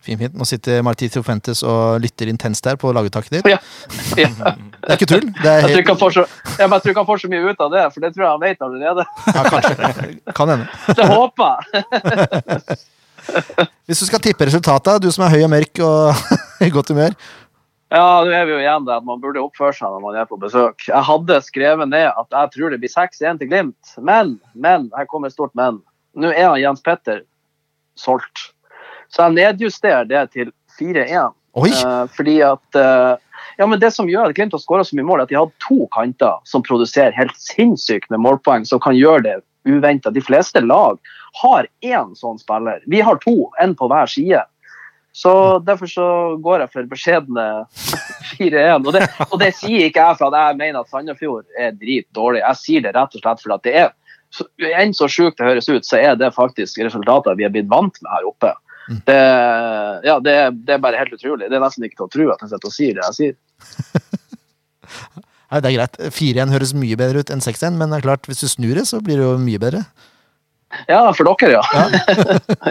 Fint, fint. Nå sitter Marti Trofentes og lytter intenst der på laguttaket ditt. Ja. Ja. [LAUGHS] Det er ikke tull. Det er Jeg tror så, ja, jeg tror ikke han får så mye ut av det, for det tror jeg han vet allerede. ja, kanskje. Kan hende. [LAUGHS] Det håper jeg. [LAUGHS] Hvis du skal tippe resultatet, du som er høy og mørk og i godt humør Ja, nå er vi jo igjen der at man burde oppføre seg når man er på besøk. Jeg hadde skrevet ned at jeg tror det blir 6-1 til Glimt, men, men, her kommer et stort men. Nå er han Jens Petter solgt. Så jeg nedjusterer det til 4-1. Oi! Eh, fordi at eh, ja, men Det som gjør at Glimt har skåra så mye mål, er at de har to kanter som produserer helt sinnssykt med målpoeng, som kan gjøre det uventa. De fleste lag har én sånn spiller. Vi har to, én på hver side. Så Derfor så går jeg for beskjedne [LAUGHS] 4-1. Og, det- og det sier ikke jeg for at jeg mener at Sandefjord er dritdårlig. Jeg sier det rett og slett for at det er så, Enn så sjukt det høres ut, så er det faktisk resultater vi er blitt vant med her oppe. Det, ja, det, det er bare helt utrolig. Det er nesten ikke til å tro at jeg sitter og sier det jeg sier. [LAUGHS] Nei, det er greit. 4-1 høres mye bedre ut enn 6-1, men det er klart, hvis du snur det, så blir det jo mye bedre. Ja, for dere, ja.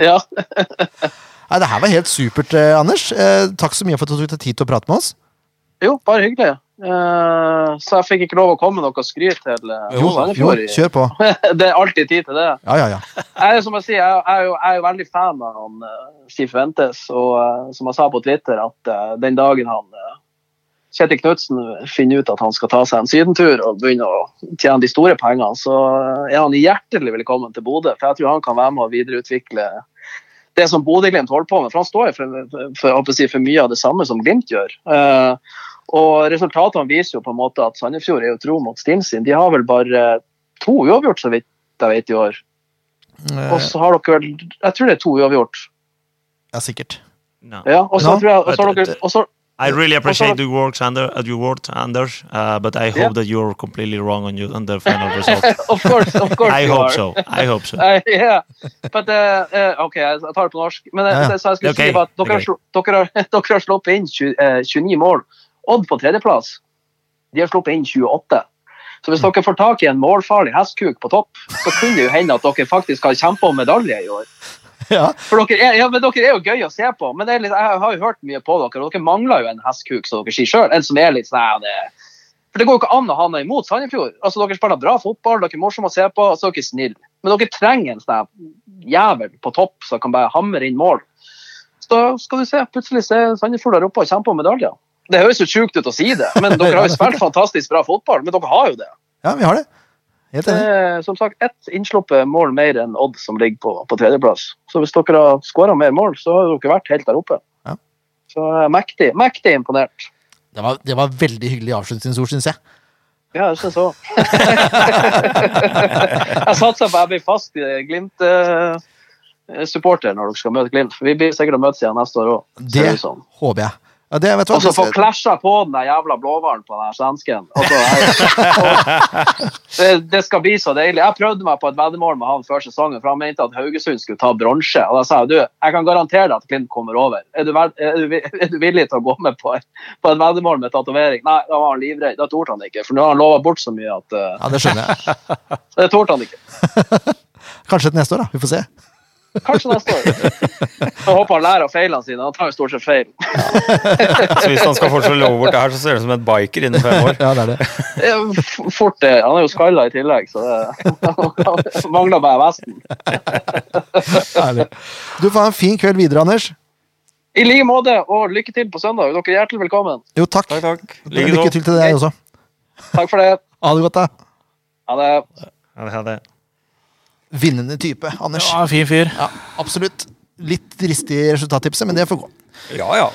ja. [LAUGHS] Nei, det her var helt supert, eh, Anders. Eh, takk så mye for at du tok deg tid til å prate med oss. Jo, bare hyggelig. Eh, så jeg fikk ikke lov å komme med noe skryt til Jo, jo, kjør på. [LAUGHS] det er alltid tid til det. Ja, ja, ja. Jeg, som jeg, sier, jeg, er jo, jeg er jo veldig fan av han, Sif Ventes, og som jeg sa på Twitter, at den dagen han Kjetil Knutsen finner ut at han skal ta seg en sydentur og begynne å tjene de store pengene, så er han hjertelig velkommen til Bodø. For jeg tror han kan være med å videreutvikle det som Bodø-Glimt holder på med. For han står jo for, for, si, for mye av det samme som Glimt gjør. Eh, og resultatene viser jo på en måte at Sandefjord er jo tro mot stilen sin. De har vel bare to uavgjort, så vidt jeg vet, i år. Eh, Og så har dere vel Jeg tror det er to uavgjort. ja, sikkert. No. Ja, og så no, tror jeg og så har dere og så, I really appreciate the works under at your work, Anders, uh, but I hope Yeah. that you're completely wrong on you on the final [LAUGHS] result. Of course, of course I you hope are. so. I hope so. [LAUGHS] Uh, yeah, but uh, uh, OK, jeg tar det på norsk. Men uh, ja. det, så jeg skulle Ok, si at dere, har ok. dere, [LAUGHS] dere har sluppet inn 20, eh, 29 mål. Odd på tredjeplass. De har sluppet inn 28. Så hvis dere får tak i en målfarlig hestkuk på topp, så kunne det jo hende at dere faktisk har kjempa om medalje i år. [LAUGHS] Ja, For dere er, ja, men dere er jo gøy å se på. Men det litt, jeg har jo hørt mye på dere, og dere mangler jo en hestkuk, som dere sier sjøl. En som er litt sånn det, For det går jo ikke an å ha noe imot Sandefjord. Altså, Dere spiller bra fotball, dere er morsomme å se på, og så er dere snille. Men dere trenger en sånn jævel på topp som kan bare hamre inn mål. Så skal du se, plutselig er Sandefjord der oppe og kjemper om medaljer. Det høres jo sjukt ut å si det, men dere har jo spilt [LAUGHS] fantastisk bra fotball. Men dere har jo det. ja, vi har det. Helt Det enig. er som sagt ett innsluppet mål mer enn Odd som ligger på, på tredjeplass. Så hvis dere har skåra mer mål, så har dere vært helt der oppe. Ja. Så er mektig, mektig imponert. Det var, det var veldig hyggelig avslutningsord, syns jeg. Ja, jeg syns òg. [LAUGHS] jeg satser på at jeg blir fast i Glimt-supporter når dere skal møte Glimt. For vi blir sikkert å møtes igjen neste år òg. Det håper jeg. Ja, det, vet Og så få klæsja på den der jævla blåhvalen på den her svensken. Altså, [LAUGHS] det, det skal bli så deilig. Jeg prøvde meg på et veddemål med han før sesongen, for han mente at Haugesund skulle ta bronse. Og da sa jeg du, jeg kan garantere deg at Klint kommer over. Er du, er du, er du villig til å gå med på, på et veddemål med tatovering? Nei, da var han livredd. Da torde han ikke. For nå har han lova bort så mye at uh, ja, det skjønner jeg. [LAUGHS] det torde han ikke. [LAUGHS] Kanskje til neste år, da. Vi får se. Kanskje neste år. Jeg håper han lærer av feilene sine. Han tar jo stort sett feil. Så hvis han skal fortsatt love bort det her, så ser det ut som en biker innen fem år. Ja, det er det. Det Fort det. Han er jo skalla i tillegg, så det [LAUGHS] mangler bare vesten. Herlig. Du får ha en fin kveld videre, Anders. I like måte, og lykke til på søndag. Dere er hjertelig velkommen. Jo, takk. Takk, takk. Lykke til til deg også. Takk for det. Ha det godt, da. Ha det. Ha det hadde- Vinnende type, Anders. Ja, fin fyr. Ja, absolutt. Litt dristig resultattipset, men det får gå. Ja, ja.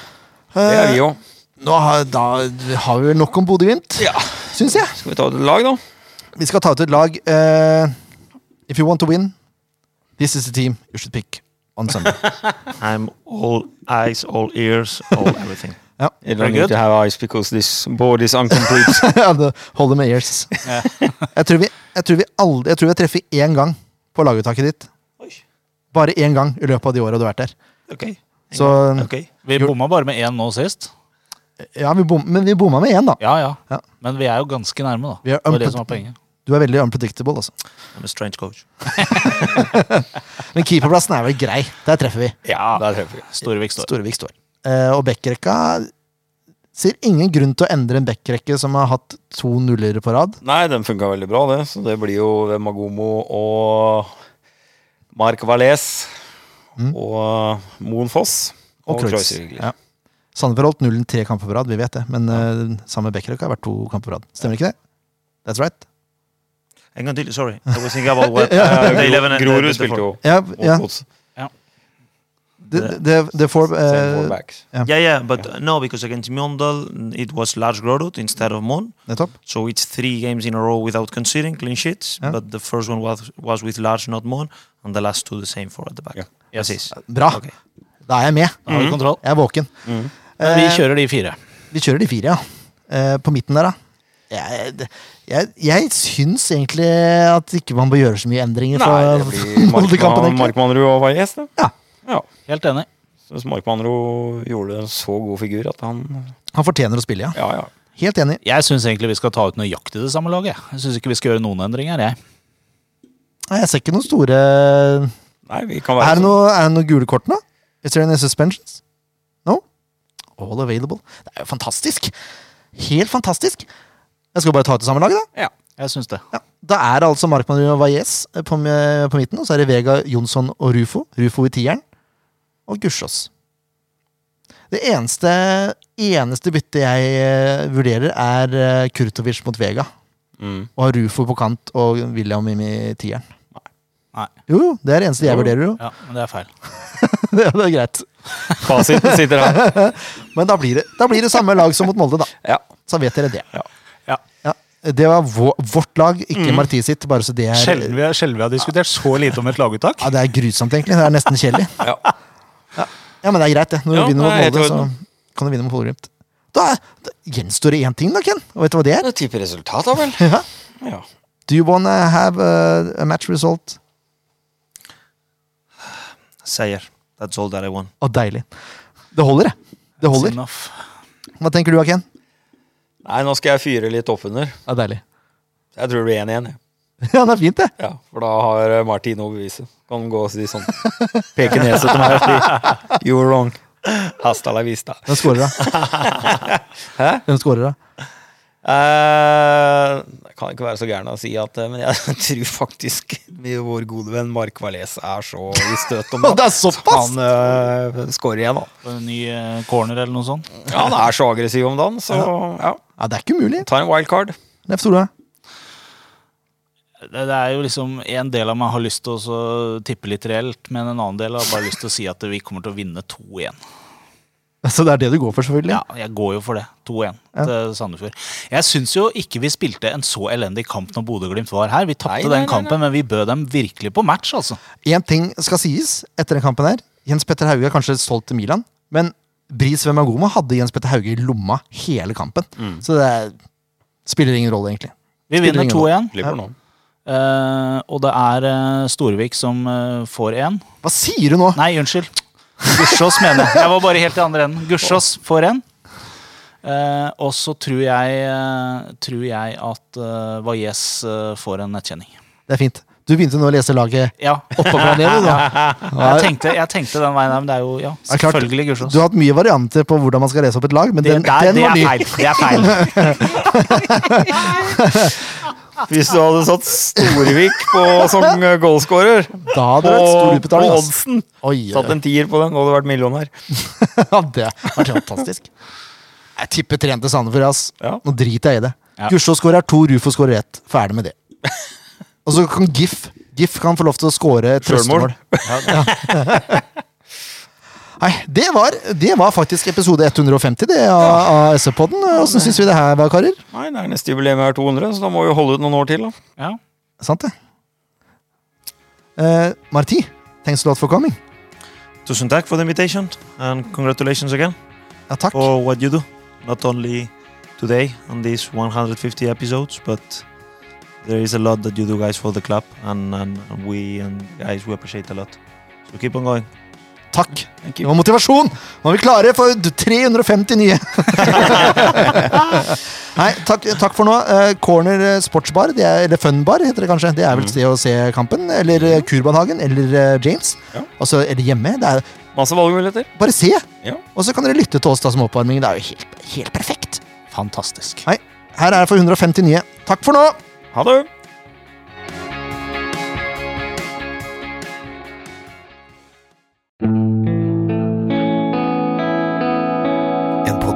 Det er vi jo. Nå har, da har vi vel nok om Bodø-Glimt, Ja. syns jeg. Skal vi ta ut et lag, da? Vi skal ta ut et lag. Uh, if you want to win, this is the team you should pick on Sunday. [LAUGHS] I'm all eyes, all ears, all everything. [LAUGHS] ja. You don't need to have eyes because this board is incomplete. [LAUGHS] ja, det holder med ears. jeg, tror vi, jeg, tror vi aldri, jeg tror vi har treffet én gang på laguttaket ditt. Oi. Bare én gang i løpet av de åra du har vært der. Okay. Så Okay. Vi bomma bare med én nå sist. ja, vi bom, Men vi bomma med én, da. Ja, ja, Ja. Men vi er jo ganske nærme, da. Vi er Det var det som er poenget. Du er veldig unpredictable, altså. I'm a strange coach. [LAUGHS] Men keeperplassen er vel grei. Der treffer vi. ja, der treffer vi. Storevik står. Storevik står. Eh, og backrekka Ser ingen grunn til å endre en backrekke som har hatt to nuller på rad. Nei, den funka veldig bra, det. Så det blir jo Magomo og Mark Valais og Moen Foss. Og, Kreutz. Kreuzrigler. Ja. Sandefjord holdt nullen tre kamper på rad, vi vet det. Men uh, samme backrekke har vært to kamper på rad. Stemmer ikke det? That's right. En gang til, sorry. I was thinking about what uh, the 11 and the- Grorud spilte jo Ja, mot ja. Godset. Det, the four, uh, Same four backs. Yeah, yeah, but yeah. no, because against Mjøndalen it was Lars Grorud instead of Mon. Nettopp. So it's three games in a row without conceding clean sheets. Yeah. But the first one was was with Lars, not Mon, and the last two the same four at the back. Yeah. Yes. Yes. Bra. Okay. Da er jeg med. Da har vi kontroll. Jeg er våken. Men vi Eh, kjører de fire. vi kjører de fire, ja. Uh, på midten der, da. Jeg, jeg, jeg syns egentlig at ikke man bør gjøre så mye endringer. Nei, det blir [LAUGHS] Molde-kampen, Markmannrud og Valles, det. Ja. Ja. Helt enig. Så Markmannrud gjorde en så god figur at han Han fortjener å spille, ja. Ja, ja. Helt enig. Jeg syns egentlig vi skal ta ut nøyaktig det samme laget. Jeg syns ikke vi skal gjøre noen endringer, jeg. Nei, Jeg ser ikke noen store Nei, vi kan Er være det noe, er det noe gule kort nå? Is there any suspensions? No? All available. Det er jo fantastisk. Helt fantastisk. Jeg skal bare ta ut det samme laget, da. Ja. Jeg synes det. Ja. Da er det altså Markmann og Valles på, på midten, og så er det Vega, Jonsson og Rufo. Rufo i tieren. Og Gussiås. Det eneste, eneste byttet jeg eh, vurderer, er eh, Kurtovic mot Vega. Mm. Og har Rufo på kant og William inn i tieren. Nei. Jo, jo, det er det eneste jeg Jo. vurderer, jo. Ja, men det er feil. [LAUGHS] det, det er greit. Fasiten sitter her. [LAUGHS] Men da blir, det, da blir det samme lag som mot Molde, da. Ja. Så vet dere det. Ja. Ja, det var vårt lag, ikke Marti sitt. Bare så det er sjelden vi har diskutert så lite om et laguttak. Ja, Det er grusomt, egentlig. Det er nesten kjedelig. Ja. Ja, men det er greit, det. Når du Ja, vinner mot Molde, så kan du vinne mot Bodø-Glimt. Da, da gjenstår det én ting, da, Ken. Og vet du hva det er? Det er type resultat, da vel. [LAUGHS] Ja. Ja. Do you wanna have a, a match result? Seier. That's all that I want. Å, deilig. Det holder, det. Det holder. Hva tenker du, Ken? Nei, nå skal jeg fyre litt oppunder. Ja, deilig. Jeg tror det blir 1-1. [LAUGHS] Ja, det er fint, det. Ja, for da har eh, Martin noe å bevise. Kan gå og si sånn. Peke nese til meg og si You're wrong. Hasta la vista. Hvem scorer, da? [LAUGHS] Hæ? Hvem scorer, da? Eh, jeg kan ikke være så gæren å si at eh, Men jeg [LAUGHS] tror faktisk vår gode venn Mark Valles er så i støt om Det såpass? han uh, scorer igjen, da. På En ny corner eller noe sånt. Ja, han er så aggressiv om dagen, så ja. Ja, det er ikke umulig. Tar en wildcard. Leif Tore. Det, det er jo liksom En del av meg har lyst til å tippe litt reelt, men en annen del har bare lyst til å si at vi kommer til å vinne 2-1. Så det er det du går for, selvfølgelig? Ja, jeg går jo for det. 2-1 Ja. til Sandefjord. Jeg syns jo ikke vi spilte en så elendig kamp når Bodø-Glimt var her. Vi tapte Nei, nei, den nei, kampen, men vi bød dem virkelig på match, altså. Én ting skal sies etter den kampen her. Jens Petter Hauge er kanskje solgt til Milan, men Bris Vemagoma hadde Jens Petter Hauge i lomma hele kampen. Så det er, spiller ingen rolle, egentlig. Vi Spiller vinner ingen rolle. 2-1, Eh, og det er uh, Storvik som uh, får én. Hva sier du nå? Nei, unnskyld. Gussiås mener jeg. Jeg var bare helt i andre enden. Gussiås får en. Eh, og så tror jeg, tror jeg at uh, Valles får en nettkjenning. Det er fint. Du begynte nå å lese laget Ja. oppå ned, du. [LAUGHS] Jeg tenkte, jeg tenkte den veien der, men det er jo ja, selvfølgelig Gussiås. Du har hatt mye varianter på hvordan man skal lese opp et lag, men Det, den, det, er- den det er feil. Det er feil. [LAUGHS] [LAUGHS] Hvis du hadde satt Storvik på som goalscorer Da hadde det vært stor på, på oddsen Satt en tier på den, og hadde vært millionær. [LAUGHS] ja, det hadde vært fantastisk. Jeg tipper tre til Sandefjord. ass. Ja. Nå driter jeg i det. Ja. Gusjå skårer to, Rufo skårer ett. Ferdig med det. [LAUGHS] Og så kan Gif Gif kan få lov til å skåre trøstemål. [LAUGHS] Selvmål. Nei, det var, det var faktisk episode 150 det av, av SV-podden. Åssen syns vi det her var, karer? Nei, det er neste jubileum er 200, så da må vi holde ut noen år til. da. Ja. Sant det? Eh, Marti, thanks a lot for coming. Tusen takk for the invitation and congratulations again Ja, takk. for what you do. Not only today on these 150 episodes, but there is a lot that you do, guys, for the club, and, and we and guys we appreciate a lot. So keep on going. Takk. Det var motivasjon! Nå er vi klare for 350 nye! [LAUGHS] Nei, takk, takk for nå. Eh, Corner eh, Sportsbar, det er, eller Funbar heter det kanskje. Det er vel et sted å se kampen. Eller eh, Kurbanhagen, eller James. Ja. Altså, eller hjemme. Det er, Masse valgmuligheter. bare se! Ja. Og så kan dere lytte til oss da som oppvarming. Det er jo helt, helt perfekt. Fantastisk. Nei, her er det for 150 nye. Takk for nå! Ha det!